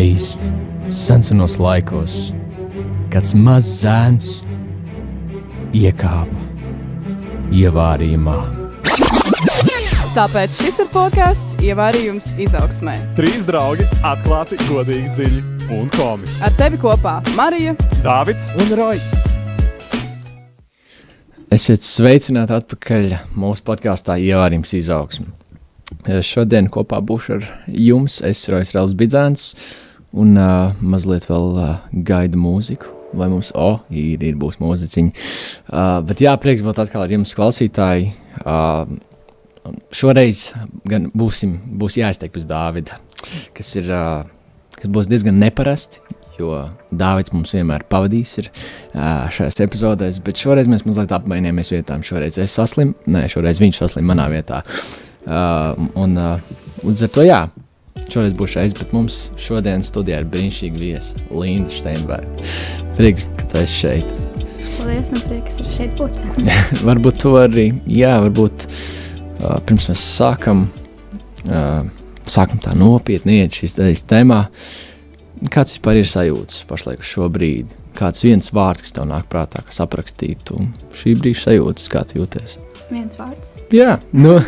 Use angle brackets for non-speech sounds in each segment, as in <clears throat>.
Reiz senos laikos kāds mazs zēns iekāpa ievārījumā. Tāpēc šis ir podkāsts Ievārījums izaugsmē. Trīs draugi atklāti, godīgi, dziļi un komiski. Ar tevi kopā Marija, Dāvids un Rojas. Esiet sveicināti atpakaļ mūsu podkāstā Ievārījums izaugsmē. Šodien kopā būšu ar jums, es Rojas Rāls Bidzēns, un uh, mazliet vēl uh, gaida mūziku. Vai mums, oh, ir, ir būs mūziķiņa. Uh, bet jā, prieks būt atkal ar jums, klausītāji. Uh, šoreiz gan būsim, būs jāizteik pēc Dāvida, kas, ir, uh, kas būs diezgan neparasti, jo Dāvids mums vienmēr pavadīs ir, uh, šajās epizodēs, bet šoreiz mēs mazliet apmainījāmies vietām. Šoreiz es saslimu, nē, šoreiz viņš saslimu manā vietā. Uh, un uh, līdz ar to jā, šoreiz būšu es, bet mums šodien studijā ir brīnišķīga viesa Linda Steinberga. Prieks, ka tu esi šeit. Paldies, man prieks ir šeit būt. <laughs> varbūt tu arī, jā, varbūt uh, pirms mēs sākam, uh, sākam tā nopietni iet šīs tēmā, kāds vispār ir sajūtas pašlaik uz šo brīdi? Kāds viens vārds, kas tev nāk prātā, kas aprakstītu šī brīža sajūtas, kā tu jūties? Viens vārds. Jā, nu,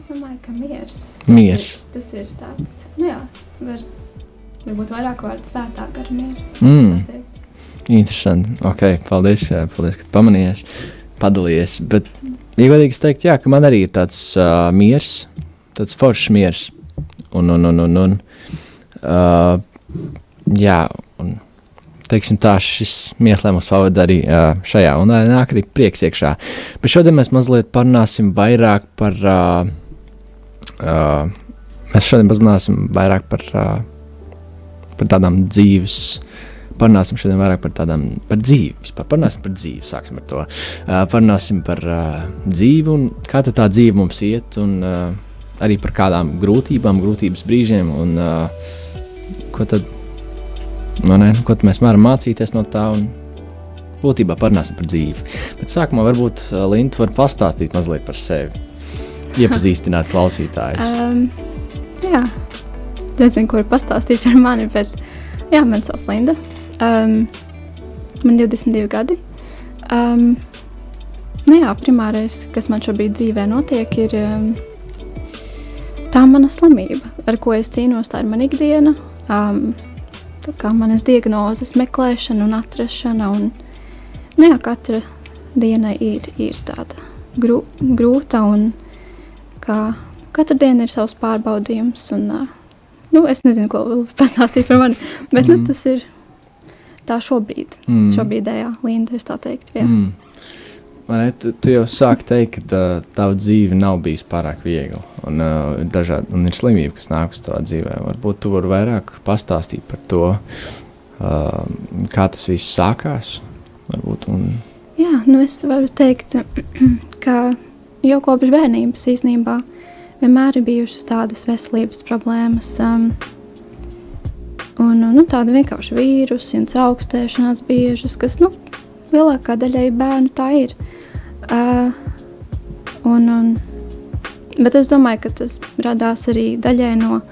Es domāju, ka miers. Miers. Tas ir, tas ir tāds, nu jā, var, varbūt vairāk vārdu svētāk ar miers. Mm. teikt. interesanti. Ok, paldies, jā, paldies ka pamanījies, padalījies. Bet, ja godīgi es teiktu, jā, ka man arī ir tāds uh, miers, tāds foršs miers. Un, un, un, un, un uh, jā, un teiksim tā, šis mieklē mums pavada arī uh, šajā, un nāk arī prieks iekšā. Bet šodien mēs mazliet parunāsim vairāk par, uh, uh, mēs šodien parunāsim vairāk par, uh, par tādām dzīves, parunāsim šodien vairāk par tādām, par dzīvi, vispār parunāsim par dzīvi, sāksim ar to. Uh, parunāsim par uh, dzīvi un kā tā dzīve mums iet, un uh, arī par kādām grūtībām, grūtības brīžiem, un uh, ko tad Nu, ne, ko mēs varam mācīties no tā? Un būtībā parunāsim par dzīvi. Bet sākumā varbūt Linta var pastāstīt mazliet par sevi. Iepazīstināt <laughs> klausītājus. Um, jā, nezinu, kur pastāstīt par mani, bet jā, man sauc Linda. Um, man 22 gadi. Um, nu jā, primārais, kas man šobrīd dzīvē notiek, ir um, tā mana slimība, ar ko es cīnos. Tā ir mana ikdiena. Um, tā kā manas diagnozes meklēšana un atrašana. Un, nu jā, katra diena ir, ir tāda grū, grūta un kā katra diena ir savs pārbaudījums. Un, nu, es nezinu, ko vēl pastāstīt par mani, bet mm. nu, tas ir tā šobrīd. Mm. Šobrīdējā līnija, es tā teiktu. Jā. Mm. Man, tu, tu jau sāki teikt, ka tā, tava dzīve nav bijusi pārāk viegla. Un, uh, dažādi, un ir slimība, kas nāk uz tavā dzīvē. Varbūt tu vari vairāk pastāstīt par to, uh, kā tas viss sākās. Varbūt, un... Jā, nu es varu teikt, <clears throat> ka jau kopš bērnības īstenībā vienmēr ir bijušas tādas veselības problēmas. Um, un, nu, tāda vienkārši vīrusi un augstēšanās biežas, kas nu, lielākā daļai bērnu tā ir. Uh, un, un, bet es domāju, ka tas radās arī daļai no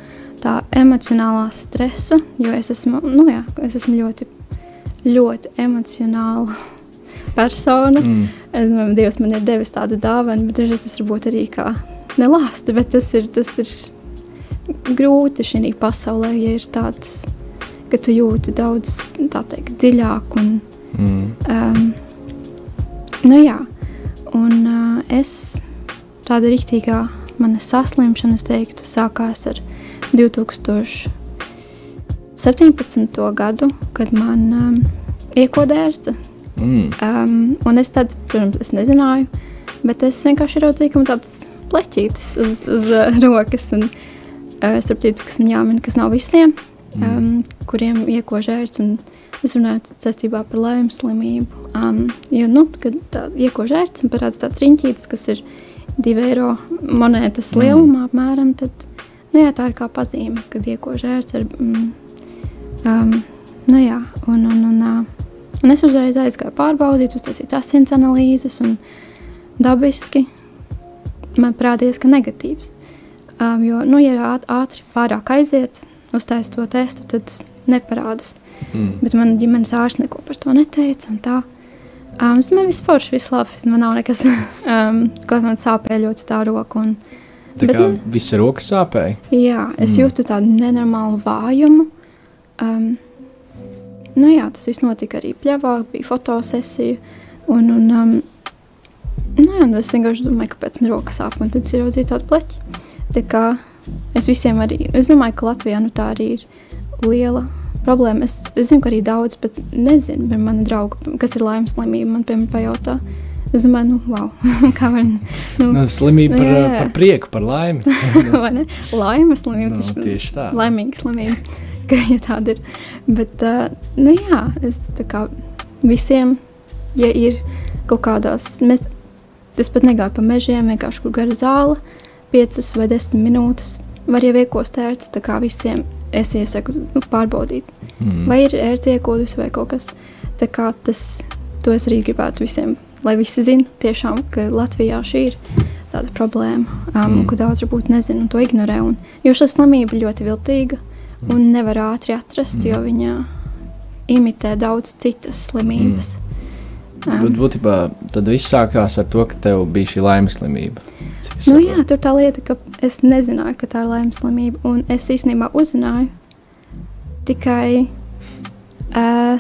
tā emocionālā stresa, jo es esmu, nu jā, es esmu ļoti, ļoti emocionāla persona. Mm. Es domāju, Dievs man ir devis tādu dāvanu, bet tas varbūt arī kā nelāsta, bet tas ir, tas ir grūti šī pasaulē, ja ir tāds, ka tu jūti daudz teikt, dziļāk un mm. um, nu jā. Un uh, es tāda rīktīgā mana saslimšana, es teiktu, sākās ar 2017. gadu, kad man um, iekodērsta. Mm. Um, un es tad, protams, es nezināju, bet es vienkārši raudzīju, ka man tāds pleķītis uz, uz uh, rokas. Un, uh, starp citu, kas man jāmin, kas nav visiem, mm. um, kuriem iekožērts. Un, Es runāju saistībā par laimes slimību. Um, jo, nu, kad tā iekož ērts un parādās tāds riņķītis, kas ir divi eiro monētas lielumā, mm. apmēram, tad nu, jā, tā ir kā pazīme, kad iekož ērts. Ar, mm, um, nu, jā, un, un, un, uh, un es uzreiz aizgāju pārbaudīt, uztaisīt asins analīzes, un dabiski man parādījās, ka negatīvs. Um, jo, nu, ja ātri pārāk aiziet, uztaisa to testu, tad neparādās. Mm. Bet man ģimenes ārsts neko par to neteica. tā. Um, es domāju, viss forši, viss labi. Man nav nekas, <laughs> um, ko man sāpēja ļoti tā roka. Un, Tā Bet, kā nu- visa roka sāpēja. jā, es mm. jūtu tādu nenormālu vājumu. Um, nu jā, tas viss notika arī pļāvā, bija fotosesija. Un, un, um, nu jā, es vienkārši domāju, kāpēc man roka sāp, un tad ir jau tāda pleķa. Tā kā es visiem arī, es domāju, ka Latvijā nu, tā arī ir liela problēma. Es, es zinu, ka arī daudz, bet nezinu, bet mani draugi, kas ir laimes slimība, man piemēram pajautā. Es domāju, nu, wow, <laughs> kā var nu, Nu, slimība par, Jā, jā. par prieku, par laimi. <laughs> vai ne? Laimes slimība. nu, tieši tā. laimīga slimība, ka <laughs> ja tāda ir. Bet, uh, nu jā, es tā kā visiem, ja ir kaut kādās, mēs, es pat negāju pa mežiem, vienkārši kur gara zāle, piecas vai desmit minūtes, var jau iekos ērts, tā kā visiem es iesaku nu, pārbaudīt, Mm. vai ir ērts iekodus vai kaut kas. Tā kā tas, to es arī gribētu visiem, lai visi zina tiešām, ka Latvijā šī ir tāda problēma, um, Mm. ko daudz varbūt nezina un to ignorē. Un, jo šī slimība ļoti viltīga un nevar ātri atrast, Mm. jo viņa imitē daudz citas slimības. Bet Um, būtībā tad viss sākās ar to, ka tev bija šī laimes slimība. Nu, jā, tur tā lieta, ka es nezināju, ka tā ir laimes slimība, un es īstenībā uzzināju tikai uh,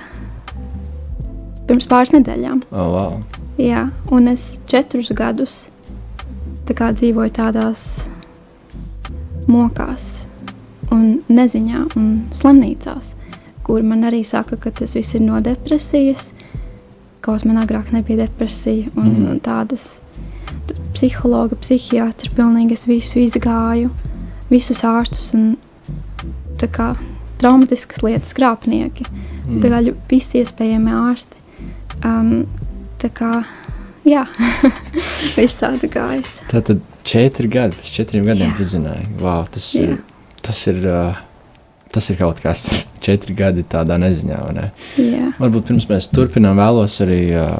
pirms pāris nedēļām. Oh, wow. Jā, un es četrus gadus tā dzīvoju tādās mokās, un neziņā un slimnīcās, kur man arī saka, ka tas viss ir no depresijas. Kaut man agrāk nebija depresija, un mm. tādas psihologa, psihiatra, pilnīgi es visu izgāju, visus ārstus un tā kā traumatiskas lietas, krāpnieki. Mm. Tā kā visi iespējami ārsti. Um, tā kā, jā, <laughs> visādi gājis. Tā tad četri gadi, pēc četriem gadiem zināji. Wow, tas, Jā. ir, tas, ir, uh, tas ir kaut kas, tas <laughs> četri gadi tādā neziņā. Ne? Jā, Varbūt pirms mēs turpinām, vēlos arī uh,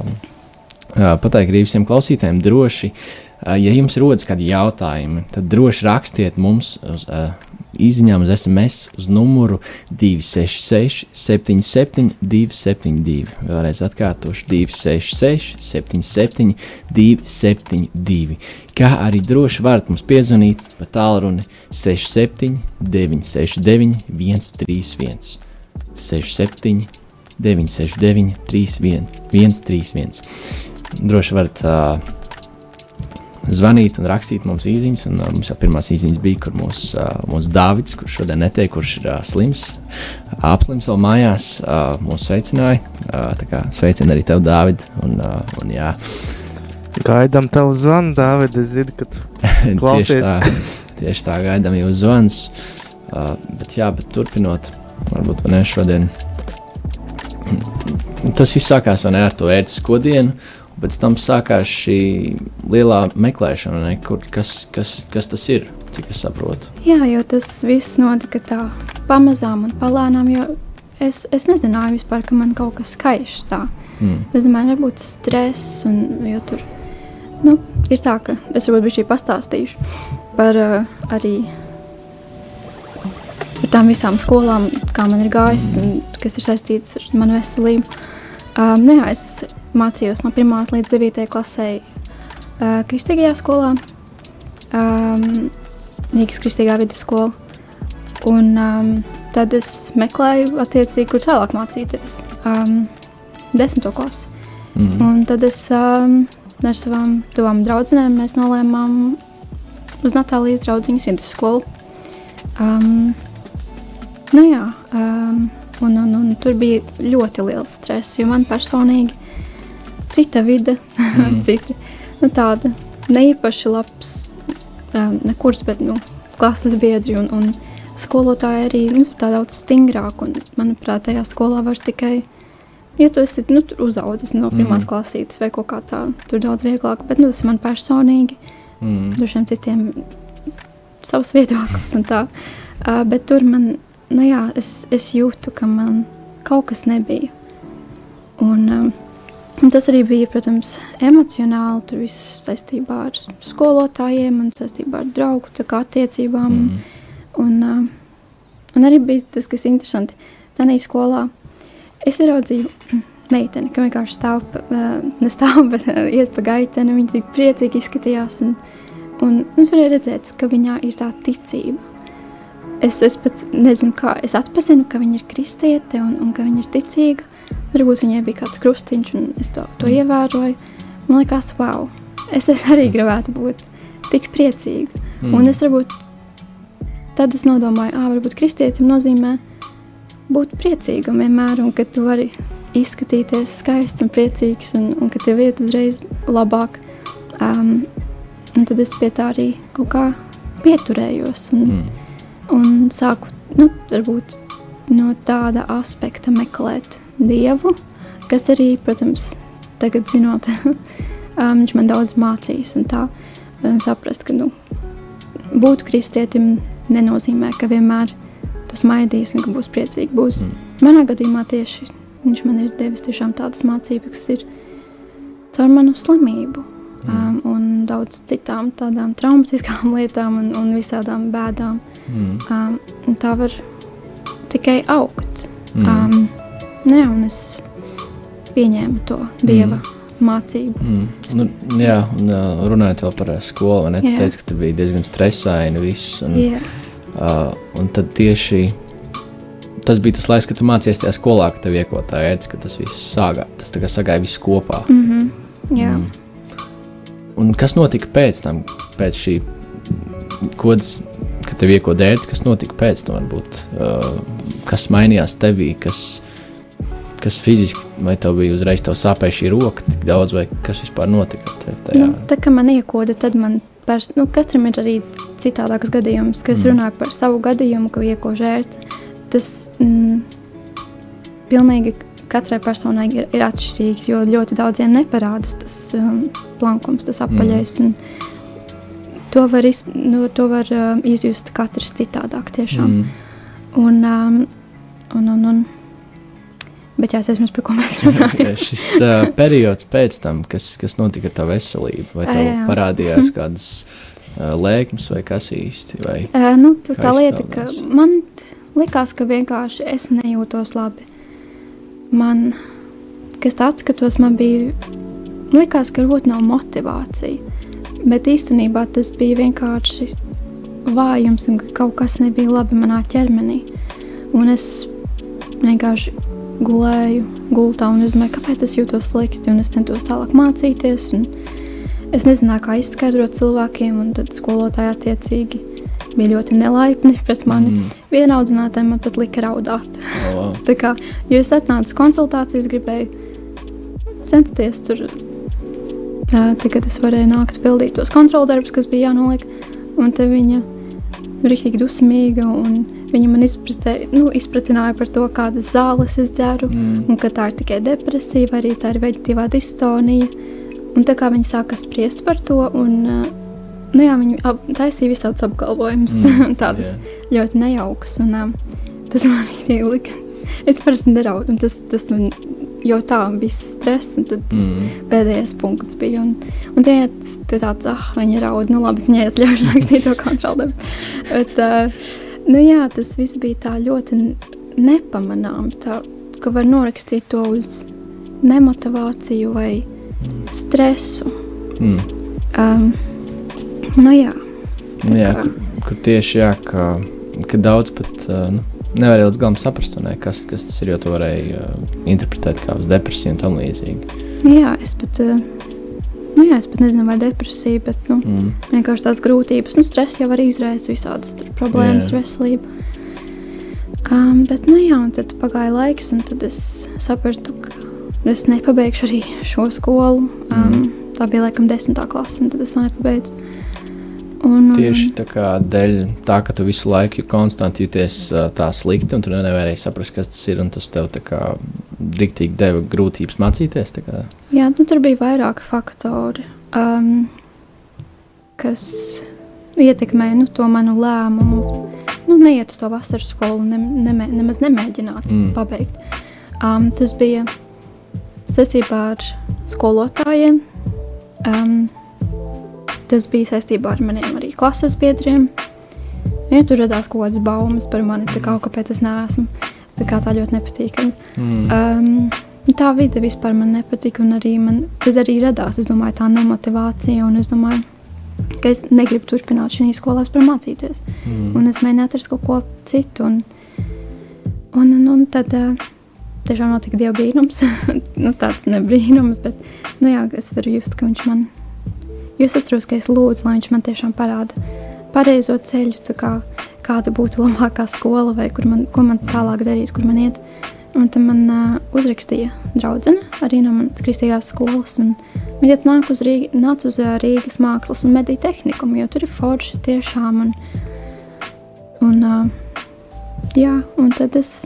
uh, pateikt visiem klausītājiem, droši, uh, ja jums rodas kādi jautājumi, tad droši rakstiet mums uz uh, izziņām uz SMS uz numuru 266, 77, 272. Vēlreiz atkārtošu 266, 77, 272. Kā arī droši varat mums piezvanīt pa tālruni 67, 969, 131. 67, 969, 31, 131. Droši varat uh, zvanīt un rakstīt mums īsiņas. Un, uh, mums jau pirmās īsiņas bija, kur mūsu uh, mūs Dārvids, kurš šodien neteica, kurš ir uh, slims, apslims vēl mājās, uh, mūs sveicināja. Uh, sveicina arī tev, Dārvid. Un, uh, un, jā, Gaidām tavu zvanu, Dārvid. Es zinu, ka tu <laughs> tieši Klausies. tā, tieši tā gaidām jau zvans. Uh, bet, jā, bet turpinot, varbūt man šodien. Tas viss sākās ne, ar to ērtisko dienu, un pēc tam sākās šī lielā meklēšana, ne, kur, kas, kas, kas tas ir, cik es saprotu. jā, jo tas viss notika tā pamazām un palēnām, jo es, es nezināju vispār, ka man kaut kas skaišs tā. Mm. Es domāju, varbūt stress, un jo tur nu, ir tā, ka es varbūt šī pastāstīšu par uh, arī par tām visām skolām, kā man ir gājis, un kas ir saistīts ar manu veselību. Um, nu, jā, es mācījos no 1 līdz 9 klasē uh, Kristīgajā skolā, um, Rīgas Kristīgā vidusskola. Un um, tad es meklēju, attiecīgi, kur tālāk mācīties. Um, desmito klasi. Mm. Un tad es um, ar savām tuvām draudzenēm nolēmām uz Natālijas draugiņas vidusskolu. Um, nu jā, um, un, un, un tur bija ļoti liels stress, jo man personīgi cita vide, <laughs> Mm. cita, nu, tāda neīpaši labs, um, nekurs, bet nu, klases biedri un, un skolotāji arī nu, tā daudz stingrāk. Un, manuprāt, tajā skolā var tikai ja tu esi nu, uzaugusi no pirmās mm. klasītes vai kaut kā tā, tur daudz vieglāk. Bet nu, tas man personīgi, Mm. dažiem citiem savs viedoklis un tā. Uh, bet tur man, nu jā, es, es jūtu, ka man kaut kas nebija. Un, um, un tas arī bija, protams, emocionāli. Tur viss saistībā ar skolotājiem un saistībā ar draugu attiecībām. Mm. Un, uh, un arī bija tas, kas ir interesanti. Tanī skolā es ieraudzīju <clears throat> meiteni, ka vienkārši stāv, ā, nestāv, bet ā, iet pa gaiteni. Viņa tik priecīgi izskatījās. Un, un, un es varēju redzēt, ka viņā ir tā ticība. Es, es pat nezinu, kā es atpazinu, ka viņa ir kristiete un, un ka viņa ir ticīga. Varbūt viņai bija kāds krustiņš, un es to, to ievēroju. Man liekas, wow, es, es <laughs> arī gribētu būt tik priecīga. Mm. Un es varbūt tad es nodomāju, ah, varbūt kristietim nozīmē būt priecīgam vienmēr, un ka tu vari izskatīties skaists un priecīgs, un, un ka tev iet uzreiz labāk. Um, tad es pie tā arī kaut kā pieturējos. Un, Mm. un sāku nu, varbūt no tāda aspekta meklēt dievu, kas arī, protams, tagad zinot, <laughs> viņš man daudz mācījis un tā saprast, ka nu, būt kristietim nenozīmē, ka vienmēr tas maidīs un ka būs priecīgi. Būs. Mm. Manā gadījumā tieši viņš man ir devis tiešām tādas mācības, kas ir caur manu slimību. Um, un daudz citām tādām traumatiskām <laughs> lietām un, un visādām bēdām. Mm. Um, un tā var tikai augt. Mm. Um, ne, un es pieņēmu to dieva mm. mācību. Mm. Nu, jā, un uh, runājot vēl par uh, skolu, ne? Tu Jā. teici, ka tu biji diezgan stresaini viss. Un, Jā, uh, un tad tieši tas bija tas laiks, kad tu mācījies tajā skolā, ka tev iekotāja ērts, ka tas viss sāgā, tas tā kā sagāja viss kopā. mm -hmm. jā. Mm. Un kas notika pēc tam, pēc šī kodas, kad tev iekoda ērts, kas notika pēc tam varbūt, uh, kas mainījās tevī, kas, kas fiziski, vai tev bija uzreiz tev sāpēja šī roka tik daudz, vai kas vispār notika tajā? Nu, tā kā man iekoda, tad man pers, nu, katram ir arī citādāks gadījums, kad es Mm. runāju par savu gadījumu, ka iekož ērts. Tas mm, pilnīgi katrai personai ir, ir atšķirīgs, jo ļoti daudziem neparādās tas um, plankums, tas apaļais. Mm. To var, iz, nu, to var um, izjust katrs citādāk tiešām. Mm. Un, um, un, un, un, bet jā, es esmu par ko mēs runājam. Šis uh, periods pēc tam, kas, kas notika ar tavu veselību, vai tev Jā. parādījās kādas uh, lēkmes vai kas īsti? Vai? Uh, nu, tur tā lieta, ka man likās, ka vienkārši es nejūtos labi. Man, kas tāds skatos, man bija, likās, ka varbūt nav motivācija. Bet īstenībā tas bija vienkārši vājums un ka kaut kas nebija labi manā ķermenī. Un es vienkārši gulēju gultā un es domāju, kāpēc es jūtos slikti. Un es centos tālāk mācīties. un Es nezināju, kā izskaidrot cilvēkiem, un tad skolotāji attiecīgi bija ļoti nelaipni pret mani. Mm. Viena audzinātāja man pat lika raudāt. Oh, wow. <laughs> Tā kā, jo es atnācu konsultācijas, gribēju censties tur. Tagad es varēju nākt pildīt tos kontroldarbus, kas bija jānoliek. Un te viņa bija rīktīgi dusmīga. un Viņa man izpratē, nu, izpratināja par to, kādas zāles es dzeru, Mm. un ka tā ir tikai depresija, vai arī tā ir veģetīvā distonija. Un tā kā viņi sāka spriest par to, un uh, nu, jā, viņi ap, taisīja visādus apgalvojumus, Mm, mm, <laughs> tādas ļoti nejaukas. Un, um, tas man arī lika. Es parasti neraudu, un tas, tas man jau tā bija stress, un tas mm. Pēdējais punkts bija. Un, un tie tas- tie tāds, ah, viņi raud, nu labi, es viņai atļaušu <laughs> rakstīt to kontroli. Bet, uh, nu jā, tas viss bija tā ļoti n- nepamanāmi, tā, ka var norakstīt to uz nemotivāciju vai stresu. Mm. Um, nu jā, Nu, jā, kur, tieši jā, ka, ka daudz pat uh, nu, nevar līdz galam saprast, ne, kas, kas tas ir. Jo to varēja uh, interpretēt kā uz depresiju un tam līdzīgi. nu jā, es pat, uh, nu jā, es pat nezinu, vai depresija, bet nu, Mm. vienkārši tās grūtības. Nu, stress jau var izraisīt visādas problēmas ar veselību. Um, bet, nu, jā, un tad pagāja laiks, un tad es sapratu, ka es nepabeigšu arī šo skolu. Um, Mm. Tā bija laikam desmitā klase, un tad es to nepabeidzu. Un, Tieši tā kā dēļ tā, ka tu visu laiku konstanti jūties tā slikti, un tu nevarēji saprast, kas tas ir, un tas tev tā kā riktīgi deva grūtības mācīties. Jā, nu, tur bija vairāki faktori, um, kas ietekmēja nu, to manu lēmumu. Nu, neiet uz to vasaras skolu, ne, nemē, nemaz nemēģināt mm. pabeigt. Um, tas bija saistībā ar skolotājiem. Um, tas bija saistībā ar maniem arī klases biedriem. Ja tur radās kaut kādas baumas par mani, tā kā kāpēc es neesmu. Tā kā tā ļoti nepatīkami. Mm. Um, tā vide vispār man nepatika, un arī man tad arī radās domāju, tā nemotivācija. Es domāju, ka es negribu turpināt šajā skolā vispār mācīties. Mm. Un es mēģināju atrast kaut ko citu. Un, un, un, un tad uh, tiešām notika dieva brīnums. <laughs> nu, tāds ne brīnums, bet nu, jā, es varu just, ka viņš man. Jo es atceros, ka es lūdzu, lai viņš man tiešām parāda pareizo ceļu, kā, kāda būtu labākā skola vai kur man, ko man tālāk darīt, kur man iet. Un tad man uh, uzrakstīja draudzene arī no manas kristīgās skolas. Viņa teica, nāk uz, Rīga, nāc uz uh, Rīgas mākslas un mediju tehniku, jo tur ir forši tiešām. Un, un, uh, jā, un tad es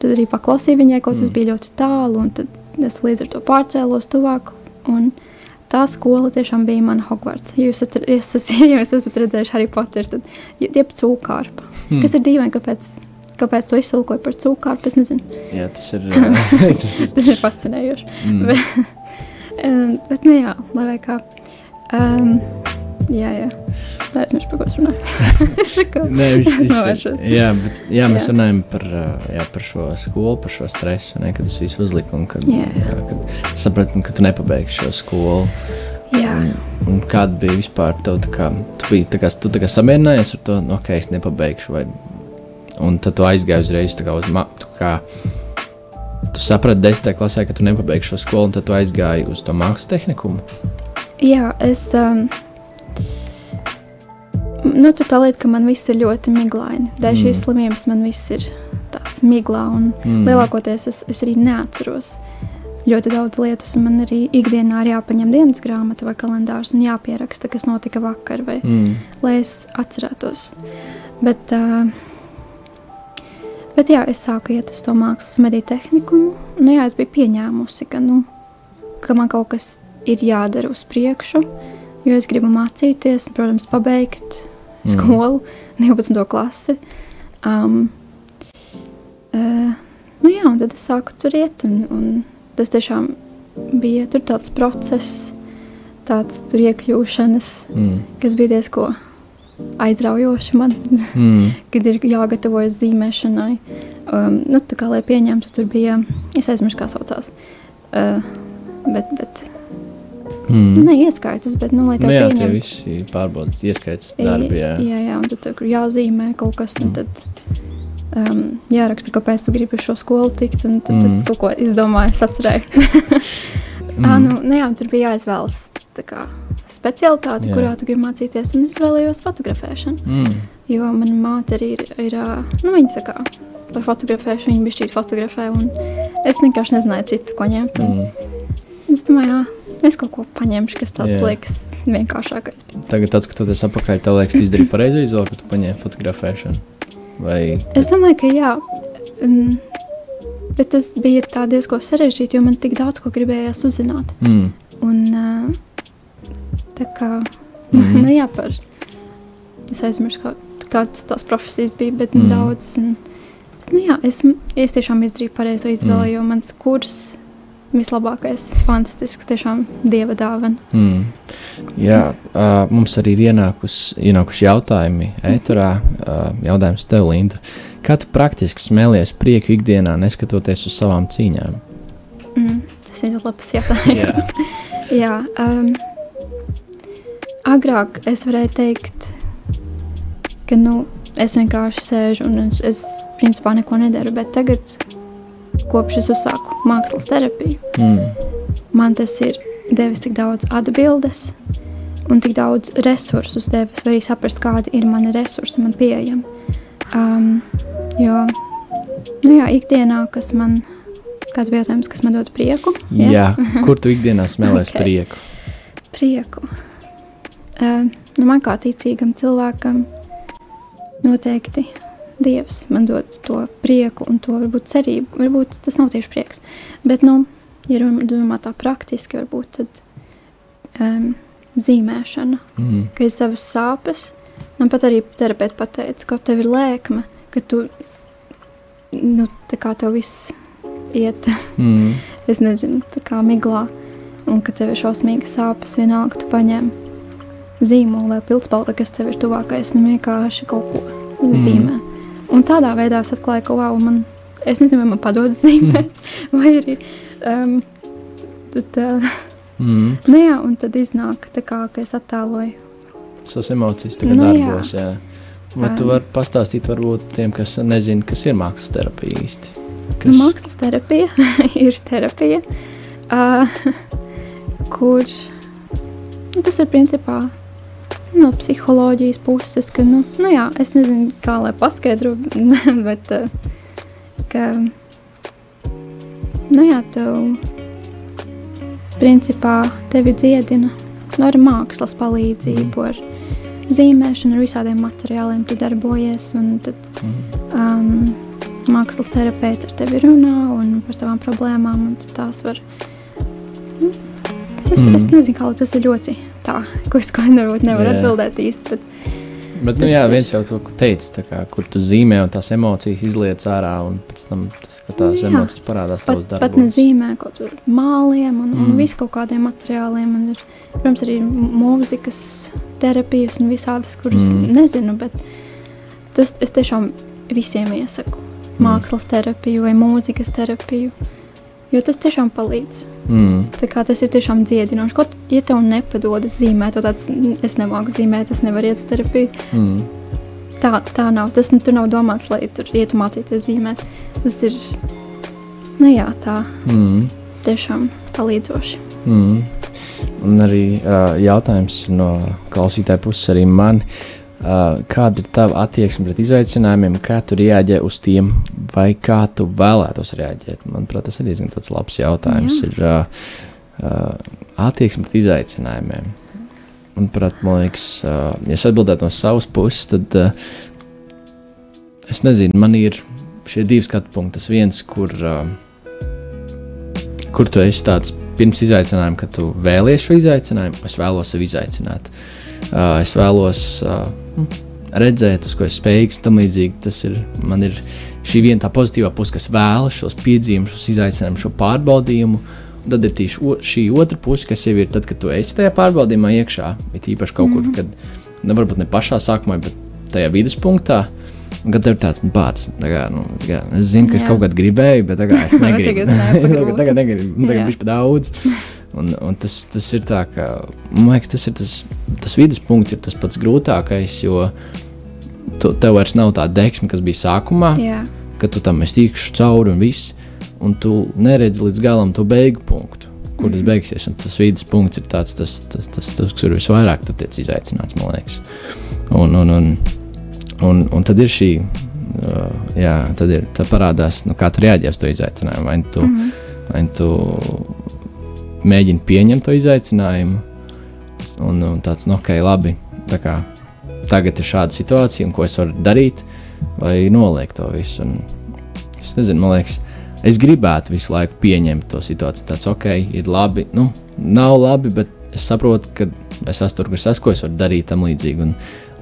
tad arī paklausīju viņai, kaut kas Mm. bija ļoti tālu, un tad es līdz ar to pārcēlos tuvāk. Un tā skola tiešām bija mana Hogwarts. Ja jūs <laughs> esat, ja jūs esat redzējuši Harry Potter, tad ir cūkārpa. Hmm. Kas ir dīvaini, kāpēc, kāpēc to izsulkoju par cūkārpu, es nezinu. Jā, tas ir. <laughs> tas ir Tas ir fascinējoši. <laughs> mm. Bet, bet nu jā, lai vai kā. Um, jā, jā. Lai es nešu par ko es runāju. <laughs> es Nē, viss, Es novēršos. jā, bet, jā, mēs Jā. runājam par, jā, par šo skolu, par šo stresu, ne, kad es visu uzliku un kad, Jā, jā. kad sapratu, ka tu nepabeigsi šo skolu. jā. Un, un kāda bija vispār tā, tā kā, tu biji tā kā, tu tā kā samierinājies ar to, nu, ok, es nepabeigšu, vai, un tad tu aizgāji uzreiz tā kā uz, tu kā, tu saprati desmitā klasē, ka tu nepabeigsi šo skolu, un tad tu aizgāji uz to mākslas tehnikumu. Jā, es. Um, nu, tur tā lieta, ka man viss ir ļoti miglaini. Dēļ Mm. šīs slimības man viss ir tāds miglā, un Mm. lielākoties es, es arī neatceros ļoti daudz lietas, un man arī ikdienā ir jāpaņem dienas grāmata vai kalendārs un jāpieraksta, kas notika vakar, vai Mm. lai es atcerētos. Bet, uh, bet jā, es sāku iet uz to mākslas mediju tehniku. Nu, jā, es biju pieņēmusi, ka, nu, ka man kaut kas ir jādara uz priekšu, jo es gribu mācīties, un, protams, pabeigt Mm. skolu, <laughs> 12. klasi. Um, uh, nu jā, un tad es sāku tur iet, un, un tas tiešām bija tāds process, tāds tur iekļūšanas Mm. kas bija diezgan aizraujoši man, Mm. <laughs> kad ir jāgatavojas zīmēšanai. Um, nu, tā kā lai pieņemtu, tur bija, es aizmirsu, kā saucās. Uh, bet, bet Mm. ne ieskaitas, bet, nu, lai tā Nu, jā, tie pieņemtu. visi pārbaudas, ieskaits darbi. Jā. jā, jā, un tad jāzīmē kaut kas, un Mm. tad um, jāraksta, kāpēc tu gribi šo skolu tikt, un tad mm. es kaut ko izdomāju, atcerēju. <laughs> Mm. Ah, nu, nu jā, tur bija jāizvēlas tā kā specialitāte, Jā. kurā tu gribi mācīties, un es vēlējos fotografēšanu. Mm. Jo mana māte arī ir, ir nu, viņa tā kā par fotografēšanu, viņa bija šķiet fotografē, un es vienkārši nezināju citu, ko ņemt. un Mm. Es domāju, jā, es kaut ko paņemšu, kas tāds Jā. liekas vienkāršākais. Tagad, tad, skatoties atpakaļ, tev liekas, tu izdarīji pareizo izvēli, ka tu paņēmi fotografēšanu. Vai Es domāju, ka jā. Un, bet tas bija tā diezgan sarežģīti, jo man tik daudz ko gribējās uzzināt. mm. Un, ā, tā kā, Mhm. <laughs> nu jā, par, es aizmirsu, kā, kādas tās profesijas bija, bet mm. Daudz. Un, bet, nu jā, es, es tiešām izdarīju pareizo izvēli, Mhm. jo mans kurs vislabākais, fantastisks, tiešām dieva dāvana. Mm. Jā, uh, mums arī ir ienākus, ienākuši jautājumi ēterā. Uh, jautājums tev, Linda. Kā tu praktiski smēlies prieku ikdienā, neskatoties uz savām cīņām? Mm, tas ir ļoti labs jautājums. Jā, <laughs> um, agrāk es varēju teikt, ka nu, es vienkārši sēžu un es, es principā neko nedaru. Bet tagad, kopš es uzsāku mākslas terapiju, Mm. man tas ir devis tik daudz atbildes un tik daudz resursus devis. Var arī saprast, kādi ir mani resursi man pieejami. Um, jo, nu jā, ikdienā, kas man, kāds bija jautājums, kas man dod prieku? Jā. Jā, <laughs> kur tu ikdienā Ok. okay. prieku? prieku. Uh, nu man kā ticīgam cilvēkam noteikti Dievs man dod to prieku un to varbūt cerību. Varbūt tas nav tieši prieks, bet, nu, ja domā tā praktiski, varbūt tad um, zīmēšana, Mm. ka ir savas sāpes. Man pat arī terapeits pateica, ka tev ir lēkme, ka tu, nu, tā kā tev viss iet Mm. <laughs> es nezinu, tā kā miglā, un ka tev ir šausmīgas sāpes, vienalga tu paņem zīmolu vai pildspalvu, kas tev ir tuvākais, nu vienkārši kaut ko Mhm. zīmē. Un tādā veidā es atklāju, ka, wow, man, es nezinu, vai man padodas <laughs> zīmēt, vai arī, um, tad, uh, Mm. <laughs> nu jā, un tad iznāk tā kā, ka es attēloju. Savas emocijas tagad Nu, nu, jā. darbos. Jā. Vai tu Um. vari pastāstīt varbūt tiem, kas nezina, kas ir mākslas terapija īsti? Kas? Mākslas terapija <laughs> ir terapija, uh, kur nu, tas ir principā no psiholoģijas puses, ka, nu, nu jā, es nezinu, kā lai paskaidro, <laughs> bet uh, ka, nu jā, tev principā tevi dziedina nu, ar mākslas palīdzību, ar zīmēšanu, ar visādiem materiāliem tu darbojies, un tad um, mākslas terapeits ar tevi runā un par tavām problēmām, un tu tās var. Nu, es, mm. es Mhm. nezinu, kā tas ir ļoti tā, <laughs> ko es kādā veidā nevaru Jā. atbildēt īsti. Bet, Bet, nu, jā, viens jau to teica, kā, kur tu zīmē un tās emocijas izliec ārā, un pēc tam tas, ka tās Jā. emocijas parādās tavos darbos. pat nezīmē kaut kur māliem un, mm. Un visu kaut kādiem materiāliem. Un ir, protams, arī mūzikas terapijas un visādas, kuras Mm. mm. nezinu, bet tas es tiešām visiem iesaku. Mm. Mākslas terapiju vai mūzikas terapiju. Jo tas tiešām palīdz. Mm. Tas ir tiešām dziedinoši. Kaut ja tev nepadodas zīmēt, to tāds "Mm, es nemāku zīmēt, es nevaru iet uz terapiju. Mm. Tā, tā nav. Tas nu, tur nav domāts, lai tur ietu mācīties zīmēt. Tas ir, nu jā, tā Mm. tiešām palīdzoši. Mm. Un arī uh, jautājums no klausītāja puses arī man. Uh, kāda ir tava attieksme pret izaicinājumiem, kā tu reaģē uz tiem, vai kā tu vēlētos reaģēt? Manuprāt, tas ir diezgan labs jautājums. Jā. Ir uh, uh, attieksme pret izaicinājumiem. Manuprāt, man liekas, uh, ja es atbildētu no savas puses, tad uh, es nezinu, man ir šie divi skatu punkti. Tas viens, kur, uh, kur tu esi tāds pirms izaicinājuma, kad tu vēlies šo izaicinājumu, es vēlos sevi izaicināt. Uh, es vēlos uh, redzēt, uz ko es spējīgs, tam līdzīgi. Tas ir, man ir šī viena tā pozitīvā puse, kas vēlas šos piedzīvumus, šos izaicinājumus, šo pārbaudījumu. Un tad ir tīši, o, šī otra puse, kas jau ir tad, kad tu esi tajā pārbaudījumā iekšā. Ir īpaši kaut mm -hmm. kur, kad ne varbūt ne pašā sākumā, bet tajā viduspunktā. Un kad tev ir tāds nu, pats, tā kā, nu, tā kā, es zinu, ka es Jā. kaut kādā gribēju, bet <laughs> tagad es <laughs> negribu. Tagad es tagad, negribu, nu, tagad bija par daudz. <laughs> Un, un tas, tas ir tā, ka man liekas, tas ir tas, tas viduspunkts, ir tas pats grūtākais, jo tu, tev vairs nav tā deksme, kas bija sākumā, Jā, ka tu tam esi tikšu cauri un viss, un tu neredzi līdz galam to beigu punktu, kur tas beigsies. Un tas viduspunkts ir tāds, tas, tas, tas, tas kur visvairāk tu tiec izaicināts, man liekas. Un, un, un, un, un tad ir šī, uh, jā, tad, ir, tad parādās, nu, kā tu reaģē uz to izaicinājumu. Vai tu, mm -hmm. vai tu mēģini pieņemt to izaicinājumu, un, un tāds, nu, ok, labi, tā kā tagad ir šāda situācija, un ko es varu darīt, vai noliekt to visu. Un, es nezinu, man liekas, es gribētu visu laiku pieņemt to situāciju. Tāds, ok, ir labi, nu, nav labi, bet es saprotu, ka es esmu tur, kur es esmu, ko es varu darīt tam līdzīgi. Un,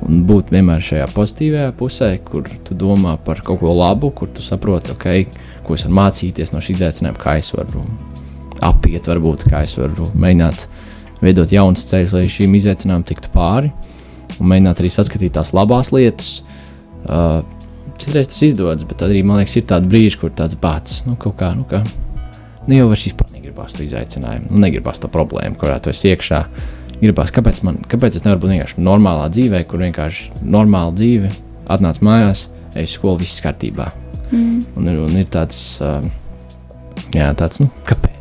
un būt vienmēr šajā pozitīvajā pusē, kur tu domā par kaut ko labu, kur tu saproti, okay, ko es varu mācīties no šī izaicinājuma, kā es varu apiet, varbūt kā es varu mēģināt veidot jaunus ceļus, lai šīm izaicinājumiem tiktu pāri. Un mēģināt arī saskatīt tās labās lietas. Uh, citreiz tas izdodas, bet arī man liekas, ir tādi brīži, kur tāds bācis, nu, kaut kā, nu, kā, nu jau vairs vispār negribās to izaicinājumu, nu, negribās to problēmu, kurā tu esi iekšā. Gribās, kāpēc, man, kāpēc es nevaru būt vienkārši normālā dzīvē, kur vienkārši normāla dzīve, atnāc mājās, ej uz skolu, viss kārtībā. mm. Un, ir- un ir tāds, uh, jā, tāds, nu, kāpēc?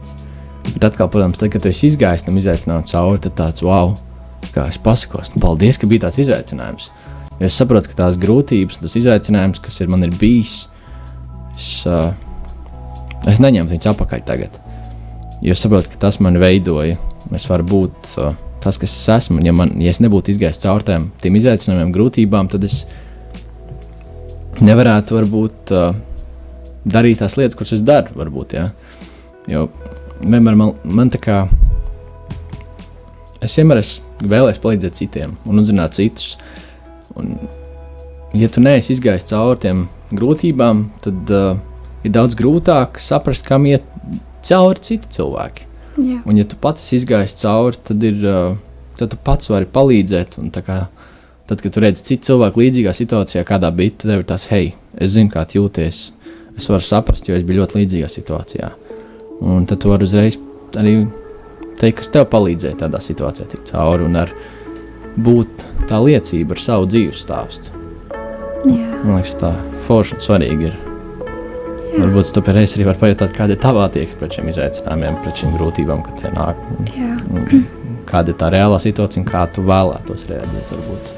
Bet atkal, protams, tad, kad tu esi izgājis tam izaicinājumam cauri, tad tāds, wow, kā es pasakos, nu, paldies, ka bija tāds izaicinājums. Jo es saprotu, ka tās grūtības, tas izaicinājums, kas ir man ir bijis, es, uh, es neņemtu viņus atpakaļ tagad. Jo es saprotu, ka tas man veidoja. Es varu būt uh, tas, kas es esmu. Ja, man, ja es nebūtu izgājis cauri tām tiem izaicinājumiem, grūtībām, tad es nevarētu varbūt uh, darīt tās lietas, kuras es daru. Varbūt, ja? Jo vienmēr man, man tā kā es vienmēr esmu vēlējies palīdzēt citiem un uzzināt citus. Un, ja tu neesi izgājis cauri tiem grūtībām, tad uh, ir daudz grūtāk saprast, kam iet cauri citi cilvēki. Jā. Un, ja tu pats esi izgājis cauri, tad ir uh, tad tu pats vari palīdzēt. Un, tā kā, tad, kad tu redzi citu cilvēku līdzīgā situācijā, kādā bija, tad tev ir tas, hei, es zinu, kā jūties. Es varu saprast, jo es biju ļoti līdzīgā situācijā. Un tad tu vari uzreiz arī teikt, kas tev palīdzēja tādā situācijā tikt cauri un būt tā liecība ar savu dzīves stāstu. Jā, Man liekas, tā forši un svarīgi ir. jā, Varbūt tu pēc arī vari pajautāt, kāda ir tava attieksme pret šiem izaicinājumiem, pret šīm grūtībām, kad tie nāk. Un, un, kāda ir tā reālā situācija un kā tu vēlētos reaģēt? Varbūt.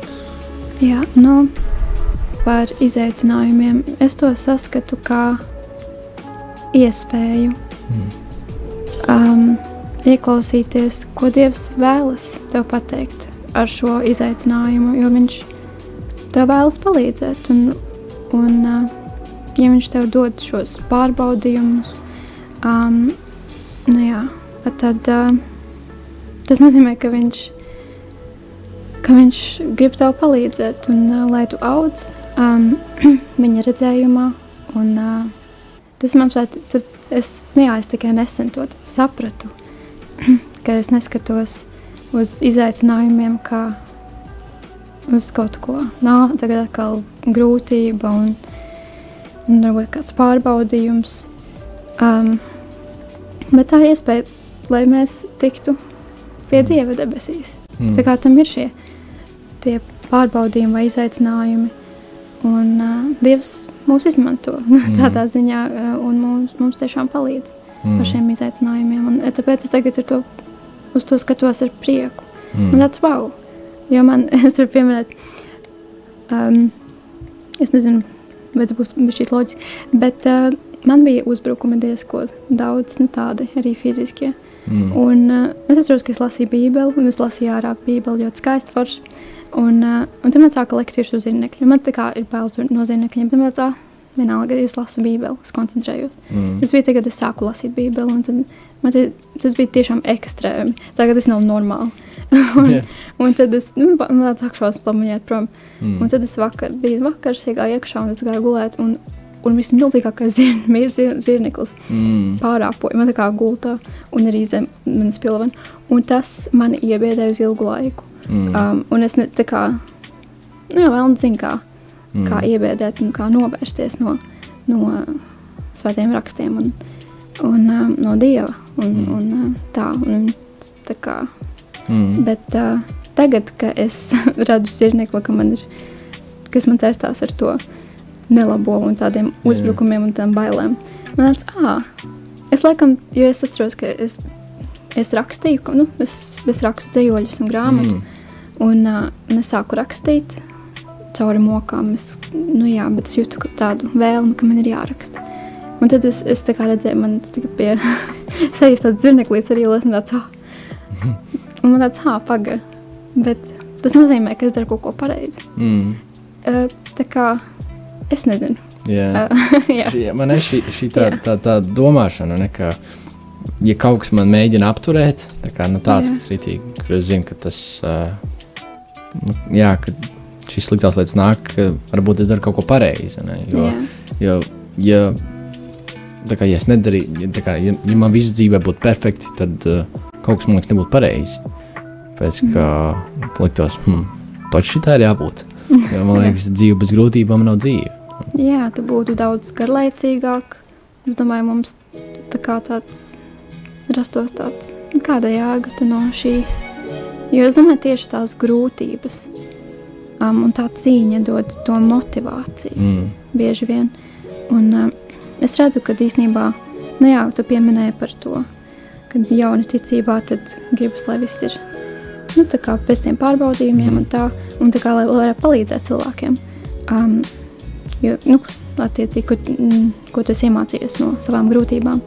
jā. Nu, par izaicinājumiem es to saskatu kā iespēju Mm. um, ieklausīties, ko Dievs vēlas tev pateikt ar šo izaicinājumu, jo Viņš tev vēlas palīdzēt. Un, un, uh, ja Viņš tev dod šos pārbaudījumus, um, nu jā, tad uh, tas nozīmē, ka Viņš, ka viņš grib tev palīdzēt un uh, lai tu audz um, <clears throat> viņa redzējumā. Un, uh, tas man šķiet, es, nu jā, es tikai nesen to sapratu, <clears throat> ka es neskatos uz izaicinājumiem kā uz kaut ko. Nav tagad atkal grūtība un, un varbūt kāds pārbaudījums. Um, bet tā ir iespēja, lai mēs tiktu pie Dieva debesīs. Mm. Tā kā tam ir šie tie pārbaudījumi vai izaicinājumi. Un uh, Dievs mūs izmanto <laughs> tādā ziņā, uh, un mums, mums tiešām palīdz mm. ar šiem izaicinājumiem. Un, eh, tāpēc es tagad to, uz to skatos ar prieku. Mm. Man tāds wow, jo man, <laughs> es varu pieminēt, um, es nezinu, vai tas būs šī loģiski, bet uh, man bija uzbrukumi diezko daudz, nu tādi arī fiziskie. Mm. Un uh, es atceros, ka es lasīju Bībeli, un es lasīju ārā Bībeli ļoti skaisti forši. Un, uh, un tad man sāka likt uz zirnekļiem. Man tā kā ir bailes no zirnekļiem, bet man tā vienalga, ja es lasu Bībeli, es koncentrējos. Mm. Tas bija tagad, kad es sāku lasīt Bībeli, un tad, man te, tas bija tiešām ekstrēmi. Tagad tas nav normāli. <laughs> un, Yeah. un tad es, nu, man man iet prom. Mm. Un tad es vakar, bija vakars, iegāju iekšā, un es gāju gulēt, un, un vismilzīgākais <laughs> zir, zirneklis Mm. pārāpoja man tā kā gultā un arī zem manas pilvena. Un tas mani iebiedēja uz ilgu laiku. Mm. Um, un es ne, kā, nu, jau vēl nezinu, kā, Mm. kā iebiedēt un kā novērsties no, no svētiem rakstiem un, un um, no Dieva. Un, Mm. un, um, tā, un, tā kā, Mm. bet uh, tagad, kad es <laughs> redzu zirnekli, ka man ir, kas man saistās ar to nelabo un tādiem uzbrukumiem un tām bailēm, man tāds, ah, es laikam, jo es atceros, ka es, es rakstīju, ka, nu, es, es rakstu dzējoļus un grāmatu, Mm. un, uh, un es sāku rakstīt cauri mokām, es, nu jā, bet es jūtu tādu vēlmi, ka man ir jāraksta. Un tad es, es redzēju, man tika pie <laughs> sejas tāds zirneklīts arī un tāds, oh, <laughs> Un man tāds, ah, paga. Bet tas nozīmē, ka es daru kaut ko pareizi. Mm. Uh, tā kā es nezinu. Jā. Uh, <laughs> jā, Šī, man ir šī, šī tā, tā, tā domāšana, ne, ka, ja kaut kas man mēģina apturēt, tā kā, nu, tāds, kas ritīgi, kur es zinu, ka tas, nu, jā, ka šīs sliktās lietas nāk, ka varbūt es daru kaut ko pareizi. Ne, jo, jo, ja, tā kā, ja es nedarīju, ja, tā kā, ja, ja man viss dzīvē būtu perfekti, tad uh, kaut kas man liekas nebūtu pareizi. Pēc kā liktos, hmm, taču šitā ir jābūt. <laughs> Jo, man liekas, dzīve bez grūtībām nav dzīve. jā, tu būtu daudz garlaicīgāk. Es domāju, mums tā kā tāds rastos tāds, kāda jēga no šī. Jo es domāju, tieši tās grūtības um, un tā cīņa dod to motivāciju. Mm. bieži vien. Un, uh, es redzu, ka īstenībā, nu jā, tu pieminēji par to, kad jauna ticībā, tad gribas, lai viss ir nu, pēc tiem pārbaudījumiem un tā, un tā kā lai varētu palīdzēt cilvēkiem. Um, jo, nu, attiecīgi, ko, mm, ko tu esi iemācījies no savām grūtībām.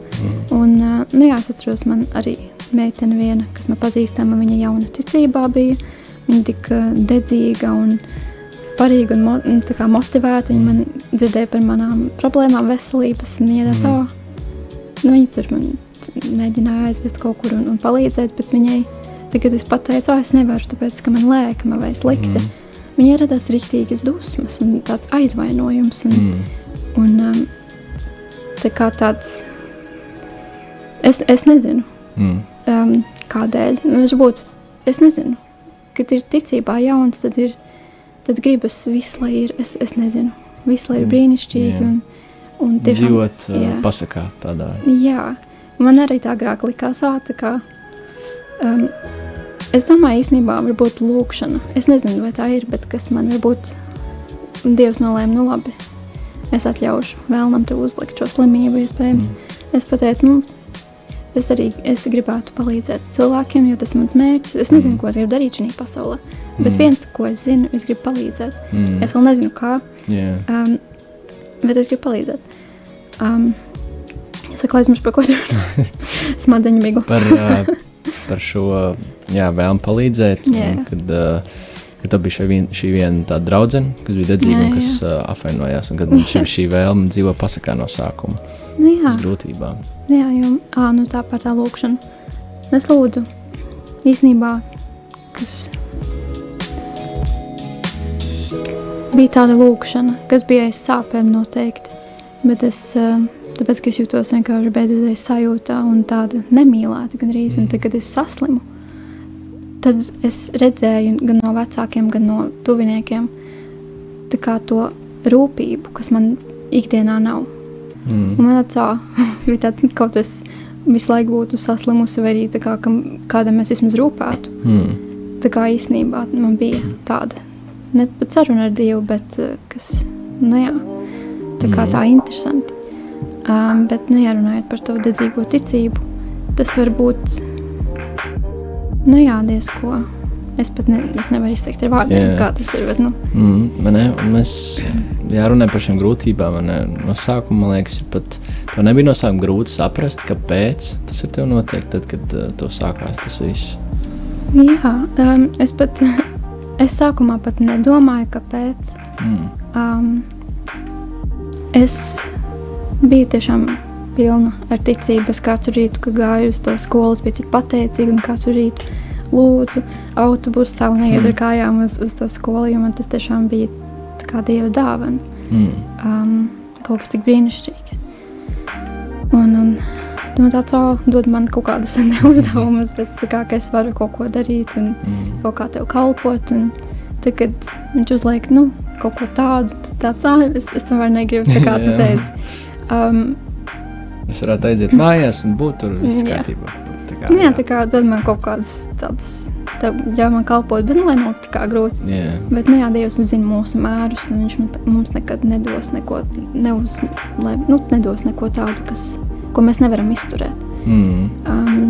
Un, uh, nu jā, es atceros, man arī meitene viena, kas man pazīstama, viņa jauna ticībā bija. Viņa tik dedzīga un sparīga un mo un tā kā motivēta. Viņa man dzirdēja par manām problēmām, veselības. un tāds, mm. nu, viņa tur man mēģināja aizvest kaut kur un, un palīdzēt, bet viņai tagad es pateicu, oh, es nevaru, tāpēc, ka man lēkama vai slikti. Mm. Viņai radās rīktīgas dusmas un tāds aizvainojums. Un, Mm. un, um, tā kā tāds, es, es nezinu, Mm. um, kādēļ. Nu, es būtu, es nezinu, kad ir ticībā jauns, tad, ir, tad gribas visu, lai ir, es, es nezinu, visu, lai ir Mm, brīnišķīgi. jā. Un, un tiešām, Dzīvot uh, jā. pasakā tādā. Jā, man arī tā agrāk likās, ā, tā kā. Um, es domāju, īstenībā, varbūt lūkšana. Es nezinu, vai tā ir, bet kas man varbūt Dievs nolēma, nu labi, es atļaušu vēlnam te uzlikt šo slimību, iespējams. Mm. Es pateicu, nu, es arī es gribētu palīdzēt cilvēkiem, jo tas ir mans mērķis. Es nezinu, Mm. ko es gribu darīt šajā pasaulē, bet Mm. viens, ko es zinu, es gribu palīdzēt. Mm. Es vēl nezinu, kā. Jā. Um, bet es gribu palīdzēt. Um, es saku, aizmirsu par ko tur <laughs> smadzeņu miglu. par, uh, <laughs> par šo jā, vēlmu palīdzēt. un Jā. Kad, uh, kad bija šī viena, šī viena tāda draudzene, kas bija dedzīga un kas uh, apvainojās, un kad mums šī, šī vēlme dzīvo pasakā no sākuma, Nu, jā, grūtībām. jā, jo ā, nu, tā par tā lūkšanu. Es lūdzu, īstenībā, kas bija tāda lūkšana, kas bija aiz sāpēm noteikti. Bet es, tāpēc, es jūtos vienkārši bezizējas sajūtā un tāda nemīlēta gandrīz, un tad, kad es saslimu, tad es redzēju gan no vecākiem, gan no tuviniekiem to rūpību, kas man ikdienā nav. Mm. Un man tā bija <laughs> tāda, kaut kas visu laiku būtu saslimusi, vai arī kā, kam, kādam es vismaz rūpētu. Mm. Tā kā īstenībā man bija tāda, ne pat saruna ar Dievu, bet eh, kas, nu jā, tā kā Mhm. tā interesanti. Um, bet, nu jā, runājot par to dedzīgo ticību, tas var būt, nu jā, diezko. Es pat ne, es nevaru izteikt ar vārdiem, Jā. kā tas ir, bet, nu, Mm, ne, mēs jārunā par šīm grūtībām. Ne, no sākuma, man liekas, pat tev nebija no sākuma grūti saprast, kāpēc tas ir tev notiek, tad, kad uh, tev sākās tas viss. jā, um, es pat, <laughs> es sākumā pat nedomāju, kāpēc. Mm. Um, es biju tiešām pilna ar ticību. Es katru rītu, kad gāju uz to skolu, es biju tik pateicīga un katru rītu lūdzu autobusu savu neiet ar kājām uz, uz to skolu, jo man tas tiešām bija kā dieva dāvana. Mm. Um, kaut kas tik brīnišķīgs. Un, un man tāds "Ā, dod man kaut kādas <laughs> neuzdevumus, bet kā es varu kaut ko darīt un Mm. kaut kā tev kalpot. Un tad, kad viņš uzliek nu, kaut ko tādu, tad tāds ah, es, es tomēr negribu, tā kā tu <laughs> teici. Um, Es varētu aiziet mājās un būt tur viss Jā. kārtībā. Tā kā, nu, jā, tā kā dod man kaut kādas tādas, tev ļauj man kalpot, bet nu, lai nav tā kā grūti. Jā. Bet, nu, jā, Dievs zina mūsu mērus, un Viņš mums nekad nedos neko, neuz, lai, nu, nedos neko tādu, kas, ko mēs nevaram izturēt. Mm. Um,